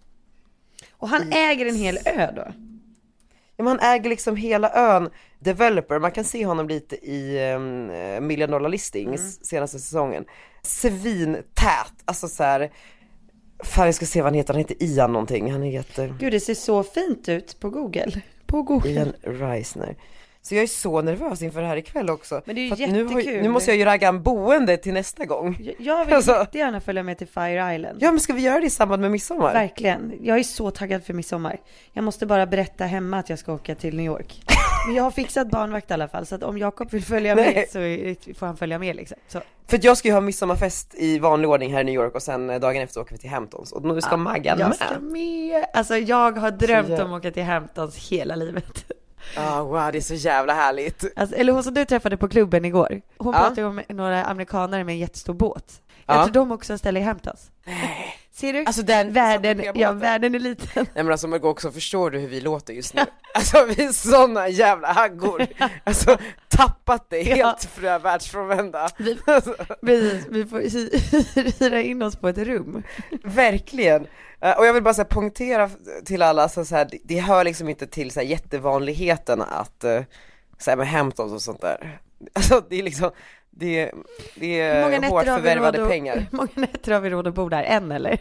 Speaker 3: Och han äger en hel ö då?
Speaker 1: ja, men han äger liksom hela ön, developer, man kan se honom lite i um, Million Dollar Listings senaste säsongen. Svintät, alltså så här. Fan jag ska se vad han heter, han heter Ian någonting, han heter
Speaker 3: Gud, det ser så fint ut på Google. På Google.
Speaker 1: Ian Reisner. Så jag är så nervös inför det här ikväll också.
Speaker 3: Men det är ju
Speaker 1: att nu,
Speaker 3: jättekul.
Speaker 1: nu måste jag ju ragga en boende till nästa gång.
Speaker 3: Jag- Jag vill
Speaker 1: Alltså-
Speaker 3: jättegärna följa med till Fire Island.
Speaker 1: Ja men ska vi göra det i samband med midsommar?
Speaker 3: Verkligen. Jag är så taggad för midsommar. Jag måste bara berätta hemma att jag ska åka till New York. Men jag har fixat barnvakt i alla fall, så att om Jakob vill följa med
Speaker 1: Nej.
Speaker 3: så får han följa med liksom. Så.
Speaker 1: För jag ska ju ha midsommarfest i vanlig ordning här i New York och sen eh, dagen efter åker vi till Hamptons och nu ska Maggan
Speaker 3: Jag
Speaker 1: med.
Speaker 3: ska med. Alltså jag har drömt
Speaker 1: jag-
Speaker 3: om att åka till Hamptons hela livet. [laughs]
Speaker 1: Ah, wow det är så jävla härligt.
Speaker 3: Alltså, eller hon som du träffade på klubben igår. Hon
Speaker 1: Ja.
Speaker 3: pratade om några amerikanare med en jättestor båt. Jag
Speaker 1: Ja.
Speaker 3: tror de också ställer i Hamptons. Ser du?
Speaker 1: Alltså den
Speaker 3: världen,
Speaker 1: som-
Speaker 3: ja, världen är liten.
Speaker 1: Nej men alltså Margot också, förstår du hur vi låter just nu? [laughs] Alltså vi är såna jävla haggor. [laughs] Alltså tappat det
Speaker 3: Ja.
Speaker 1: helt frö världsfrånvända.
Speaker 3: Vi- [laughs]
Speaker 1: Alltså,
Speaker 3: Vi, får hy- hyra in oss på ett rum.
Speaker 1: verkligen. Eh, Och jag vill bara så här, till alla, så så här, det- det hör liksom inte till så här, jättevanligheten att, uh, så här, med Hamptons och sånt där. Alltså det är liksom, det, det
Speaker 3: Hur många
Speaker 1: är hårt förvärvade
Speaker 3: att-
Speaker 1: pengar.
Speaker 3: Hur många nätter har vi råd att bo där? En eller?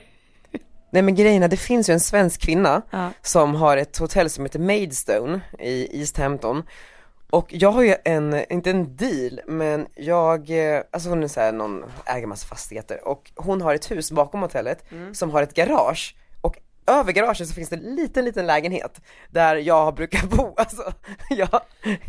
Speaker 1: Nej men grejen är, det finns ju en svensk kvinna
Speaker 3: Ja.
Speaker 1: som har ett hotell som heter Maidstone i East Hampton och jag har ju en, inte en deal, men jag, eh, alltså hon är så här någon, äger massa fastigheter och hon har ett hus bakom hotellet som har ett garage över garaget så finns det en liten, liten lägenhet där jag brukar bo, [laughs] alltså jag,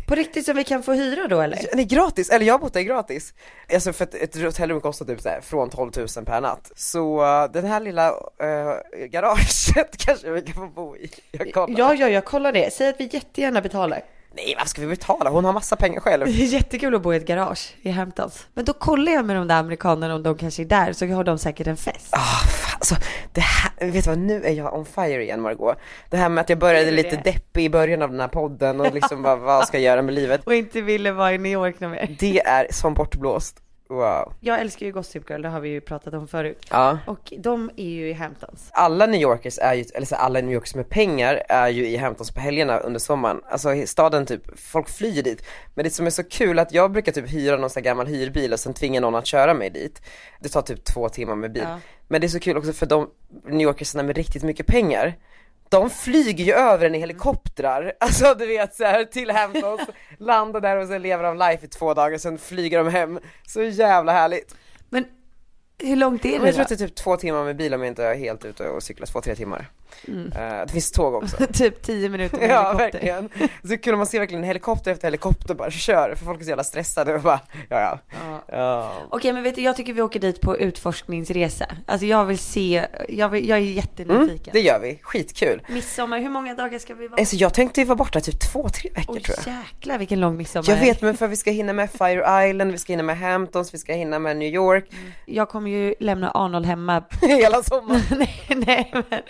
Speaker 3: På riktigt som vi kan få hyra då eller?
Speaker 1: nej gratis, eller jag har bott där gratis. Alltså för att ett hotellrum kostar typ så här, från 12 000 per natt. Så uh, den här lilla uh, garaget [laughs] kanske vi kan få bo i. Jag kollar.
Speaker 3: Ja, ja, jag kollar det. Säg att vi jättegärna betalar.
Speaker 1: Nej vad ska vi betala? Hon har massa pengar själv.
Speaker 3: Det är jättekul att bo i ett garage i Hamptons. Men då kollar jag med de där amerikanerna om de kanske är där, så har de säkert en fest.
Speaker 1: Ah, fan, alltså, det här, vet du vad, nu är jag on fire igen Margot. Det här med att jag började lite deppig i början av den här podden och liksom bara, vad ska jag göra med livet? [laughs]
Speaker 3: Och inte ville vara i New York någon mer.
Speaker 1: Det är som bortblåst. Wow.
Speaker 3: Jag älskar ju Gossip Girl, det har vi ju pratat om förut.
Speaker 1: Ja.
Speaker 3: Och de är ju i Hamptons.
Speaker 1: alla New Yorkers är ju, eller så alla New Yorkers med pengar är ju i Hamptons på helgerna under sommaren. Alltså staden typ, folk flyr dit. Men det som är så kul att jag brukar typ hyra någon sån här gammal hyrbil och sen tvinga någon att köra mig dit. Det tar typ två timmar med bil.
Speaker 3: Ja.
Speaker 1: Men det är så kul också för de New Yorkersna med riktigt mycket pengar. De flyger ju över en i helikoptrar, [laughs] alltså du vet så här till Hamptons, landar där och sen lever de life i två dagar, sen flyger de hem. Så jävla härligt.
Speaker 3: Men hur långt är
Speaker 1: Men
Speaker 3: det
Speaker 1: jag tror att det är typ två timmar med bil om jag inte är helt ute och cyklar, två, tre timmar.
Speaker 3: Mm.
Speaker 1: Eh, det finns tåg också. [laughs]
Speaker 3: typ 10 minuter med
Speaker 1: ja,
Speaker 3: helikopter.
Speaker 1: verkligen. Så om man ser verkligen helikopter efter helikopter bara kör, för folk är så jävla stressade och bara, ja ja.
Speaker 3: Ja. Okej men vet du, jag tycker vi åker dit på utforskningsresa. Alltså jag vill se, jag, vill, jag är
Speaker 1: Mm,
Speaker 3: jättenyfiken.
Speaker 1: det gör vi, skitkul.
Speaker 3: Midsommar, hur många dagar ska vi vara?
Speaker 1: Alltså jag tänkte ju vara borta typ två, tre veckor
Speaker 3: Oj
Speaker 1: tror jag.
Speaker 3: jäklar vilken lång midsommar.
Speaker 1: Jag vet men för vi ska hinna med Fire Island, vi ska hinna med Hamptons, vi ska hinna med New York,
Speaker 3: Jag kommer ju lämna Arnold hemma. [laughs]
Speaker 1: hela sommaren. [laughs]
Speaker 3: nej, nej, men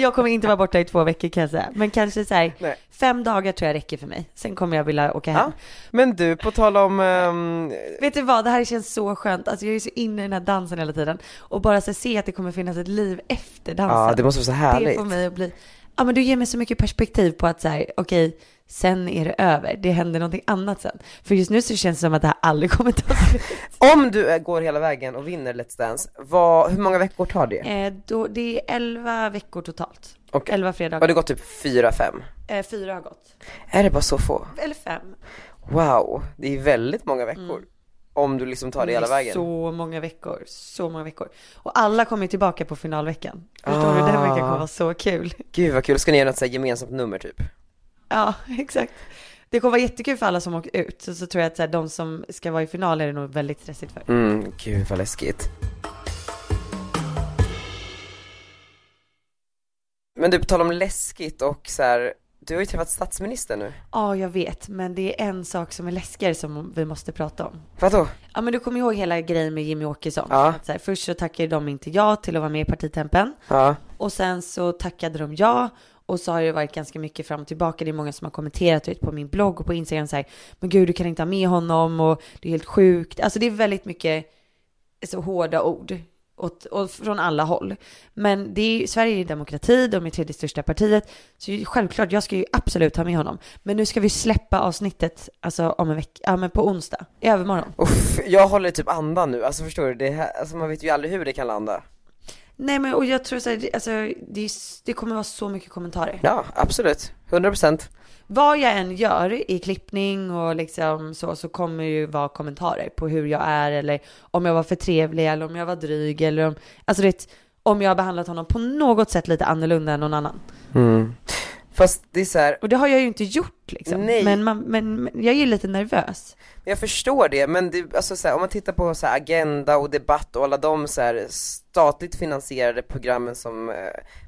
Speaker 3: jag kommer inte vara borta i två veckor kan jag säga. Men kanske så här, fem dagar tror jag räcker för mig. Sen kommer jag vilja åka hem.
Speaker 1: Ja. Men du, på tal om, ehm,
Speaker 3: Vet du vad, det här känns så skönt. Alltså jag är så inne i den här dansen hela tiden. Och bara så se att det kommer finnas ett liv efter dansen.
Speaker 1: ja det måste vara så
Speaker 3: det
Speaker 1: härligt.
Speaker 3: får mig att bli, ja men du ger mig så mycket perspektiv på att så här, okej, sen är det över. Det händer någonting annat sen. För just nu så känns det som att det här aldrig kommer ta slut. [laughs]
Speaker 1: Om du går hela vägen och vinner Let's Dance, vad, hur många veckor tar det?
Speaker 3: Eh, då, det är 11 veckor totalt.
Speaker 1: Och
Speaker 3: 11
Speaker 1: har
Speaker 3: fredagar.
Speaker 1: det gått typ fyra, fem?
Speaker 3: Eh, fyra har gått.
Speaker 1: Är det bara så få?
Speaker 3: Eller fem.
Speaker 1: Wow, det är väldigt många veckor. Om du liksom tar det hela
Speaker 3: Mm. är
Speaker 1: vägen.
Speaker 3: Så många veckor, så många veckor. Och alla kommer ju tillbaka på finalveckan. Förstår du? Den
Speaker 1: Ah.
Speaker 3: veckan kommer vara så kul.
Speaker 1: Gud vad kul, ska ni göra något så gemensamt nummer typ?
Speaker 3: Ja, [laughs] exakt. Det kommer vara jättekul för alla som åker ut. Så, så tror jag att så här, de som ska vara i final är det nog väldigt stressigt för.
Speaker 1: Mm, gud vad läskigt. Men du, på tal om läskigt och så här, du har ju träffat statsministern nu.
Speaker 3: Ja, jag vet, men det är en sak som är läskigare som vi måste prata om.
Speaker 1: Vadå?
Speaker 3: Ja, men du kommer ihåg hela grejen med Jimmy Åkesson?
Speaker 1: Ja.
Speaker 3: Att så här, först så tackade de inte ja till att vara med i partitempen.
Speaker 1: Ja.
Speaker 3: Och sen så tackade de ja. Och så har det varit ganska mycket fram och tillbaka. Det är många som har kommenterat vet, på min blogg och på Instagram så här, men gud du kan inte ha med honom och det är helt sjukt. Alltså det är väldigt mycket så hårda ord. Åt, och från alla håll. Men det är, Sverige är demokrati, de är tredje största partiet. Så självklart, jag ska ju absolut ha med honom. Men nu ska vi släppa avsnittet, alltså om en vecka, ja men på onsdag, i övermorgon.
Speaker 1: Uff, jag håller typ andan nu, alltså förstår du? Det här, alltså man vet ju aldrig hur det kan landa.
Speaker 3: Nej men och jag tror så här, det- alltså det, det kommer vara så mycket kommentarer.
Speaker 1: Ja, absolut. 100%.
Speaker 3: Vad jag än gör i klippning och liksom så, så kommer ju vara kommentarer på hur jag är eller om jag var för trevlig eller om jag var dryg eller om, alltså det, om jag har behandlat honom på något sätt lite annorlunda än någon annan.
Speaker 1: Mm. Fast det är så här,
Speaker 3: Och det har jag ju inte gjort liksom.
Speaker 1: Nej.
Speaker 3: Men, man, men, men jag är lite nervös.
Speaker 1: jag förstår det, men det, alltså så här, om man tittar på så här, Agenda och Debatt och alla de så här, statligt finansierade programmen som eh,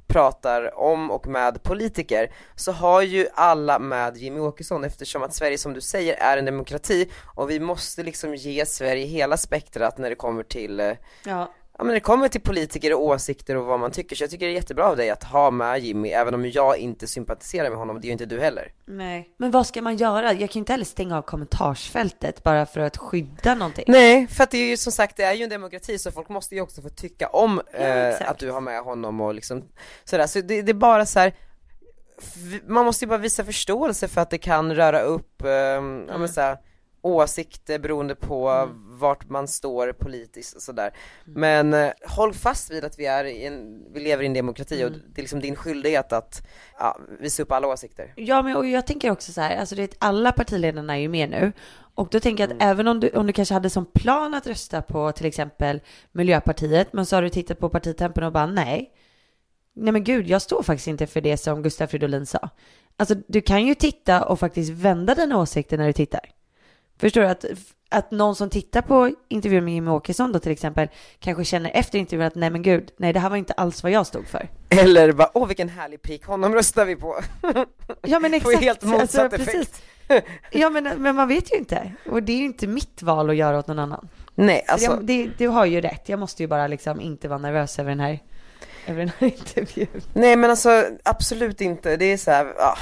Speaker 1: pratar om och med politiker, så har ju alla med Jimmy Åkesson eftersom att Sverige som du säger är en demokrati och vi måste liksom ge Sverige hela spektrat när det kommer till eh,
Speaker 3: Ja.
Speaker 1: Ja men när det kommer till politiker och åsikter och vad man tycker, så jag tycker det är jättebra av dig att ha med Jimmy, även om jag inte sympatiserar med honom, det är ju inte du heller.
Speaker 3: Nej. Men vad ska man göra? Jag kan ju inte heller stänga av kommentarsfältet bara för att skydda någonting.
Speaker 1: Nej, för att det är ju som sagt, det är ju en demokrati så folk måste ju också få tycka om eh, att du har med honom och liksom sådär, så det, det är bara så här. man måste ju bara visa förståelse för att det kan röra upp, eh, ja men så här, åsikter beroende på vart man står politiskt och sådär. Men eh, håll fast vid att vi är i en, vi lever i en demokrati och det är liksom din skyldighet att ja, visa upp alla åsikter.
Speaker 3: Ja, men och jag tänker också så här, alltså det alla partiledarna är ju med nu. Och då tänker jag att även om du, om du kanske hade som plan att rösta på till exempel Miljöpartiet, men så har du tittat på partitempen och bara nej. Nej men gud, jag står faktiskt inte för det som Gustaf Fridolin sa. Alltså du kan ju titta och faktiskt vända dina åsikter när du tittar. Förstår du? Att, att någon som tittar på intervjun med Jimmie Åkesson då till exempel kanske känner efter intervjun att nej men gud, nej det här var inte alls vad jag stod för.
Speaker 1: Eller bara, åh vilken härlig pik, honom röstar vi på. [laughs]
Speaker 3: Ja men
Speaker 1: Får
Speaker 3: exakt.
Speaker 1: helt motsatt
Speaker 3: Alltså,
Speaker 1: effekt.
Speaker 3: Ja men, men man vet ju inte. Och det är ju inte mitt val att göra åt någon annan.
Speaker 1: Nej,
Speaker 3: Så
Speaker 1: alltså,
Speaker 3: jag, det, du har ju rätt. Jag måste ju bara liksom inte vara nervös över den här, över den här [laughs] intervjun.
Speaker 1: nej men alltså absolut inte, det är så här, ah,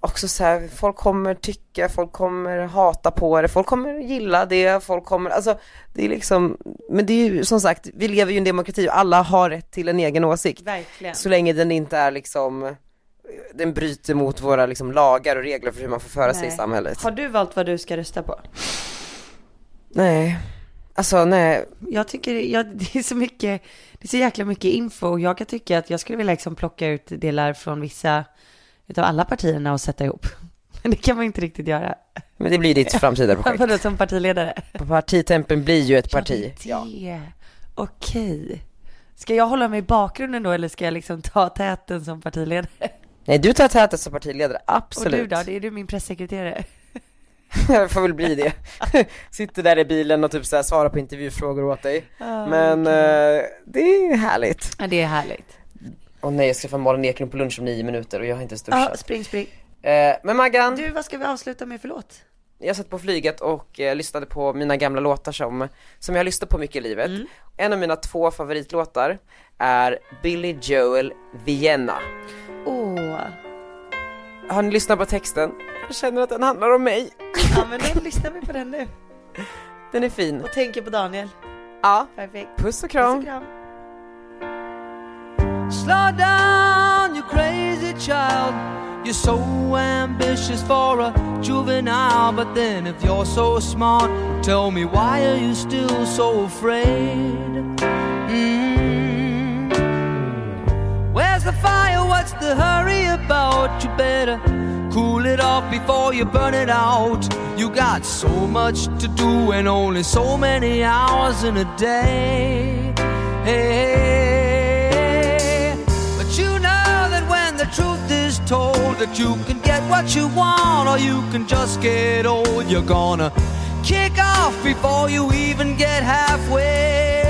Speaker 1: också så här, folk kommer tycka, folk kommer hata på det, folk kommer gilla det, folk kommer, alltså det är liksom, men det är ju som sagt, vi lever ju i en demokrati och alla har rätt till en egen åsikt.
Speaker 3: Verkligen.
Speaker 1: Så länge den inte är liksom, den bryter mot våra liksom lagar och regler för hur man får föra sig i
Speaker 3: Nej.
Speaker 1: samhället.
Speaker 3: Har du valt vad du ska rösta på?
Speaker 1: Nej, alltså nej,
Speaker 3: Jag tycker jag, [laughs] det är så mycket, det är så jäkla mycket info och jag kan tycka att jag skulle vilja liksom plocka ut delar från vissa utav alla partierna och sätta ihop. [laughs] Men det kan man inte riktigt göra.
Speaker 1: men det blir ditt [laughs] framtida projekt.
Speaker 3: Vadå som partiledare?
Speaker 1: Partitempen blir ju ett parti.
Speaker 3: Ja, det. Okej. Ska jag hålla mig i bakgrunden då eller ska jag liksom ta täten som partiledare?
Speaker 1: Nej du tar täten som partiledare, absolut.
Speaker 3: Och du då? Är du min pressekreterare? [laughs]
Speaker 1: Jag får väl bli det. [laughs] Sitter där i bilen och typ så här svarar på intervjufrågor åt dig. Men eh, det är härligt.
Speaker 3: Ja, det är härligt.
Speaker 1: Och nej, jag ska få Malin Eklund på lunch om nio minuter och jag har inte
Speaker 3: Ja,
Speaker 1: duschat.
Speaker 3: spring, spring.
Speaker 1: Eh, men Maggan,
Speaker 3: Du, vad ska vi avsluta med för låt?
Speaker 1: jag satt på flyget och eh, lyssnade på mina gamla låtar som, som jag har lyssnat på mycket i livet.
Speaker 3: Mm.
Speaker 1: En av mina två favoritlåtar är Billy Joel Vienna.
Speaker 3: Åh.
Speaker 1: Har ni lyssnat på texten? Jag känner att den handlar om mig.
Speaker 3: Ja, men då lyssnar vi på den nu.
Speaker 1: Den är fin.
Speaker 3: Och tänker på Daniel.
Speaker 1: Ja,
Speaker 3: Perfekt.
Speaker 1: puss och
Speaker 3: Puss och
Speaker 1: kram.
Speaker 3: kram.
Speaker 7: Slow down, you crazy child. You're so ambitious for a juvenile, but then if you're so smart, tell me why are you still so afraid? Mm. What's the hurry about? You better cool it off before you burn it out. You got so much to do and only so many hours in a day. Hey, but you know that when the truth is told that you can get what you want or you can just get old. You're gonna kick off before you even get halfway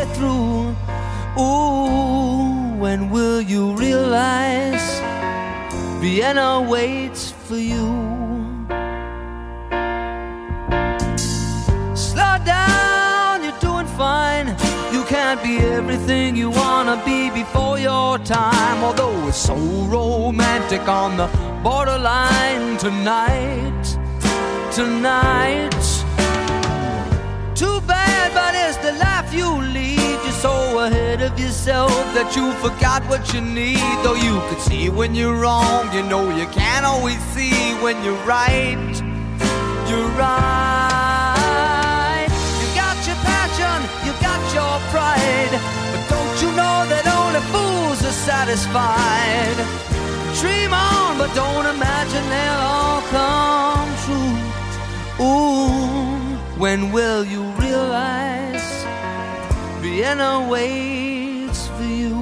Speaker 7: Vienna waits for you? Slow down, you're doing fine. You can't be everything you wanna be before your time. Although it's so romantic on the borderline tonight. Tonight. Too bad, but it's the life you lead. So ahead of yourself that you forgot what you need. Though you could see when you're wrong, you know you can't always see when you're right. You're right. You got your passion, you got your pride. But don't you know that only fools are satisfied? Dream on, but don't imagine they'll all come true. Ooh, when will you realize Vienna waits for you?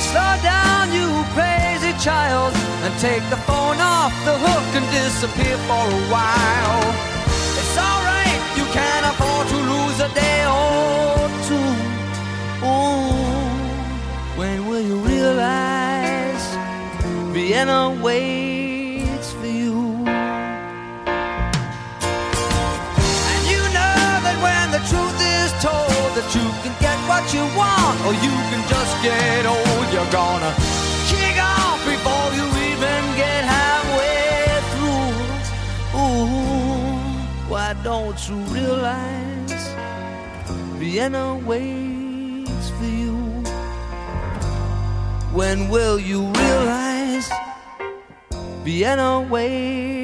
Speaker 7: Slow down, you crazy child, and take the phone off the hook and disappear for a while. Vienna waits for you? And you know that when the truth is told that you can get what you want or you can just get old, you're gonna kick off before you even get halfway through. Ooh, why don't you realize Vienna waits for you? When will you realize Vienna waits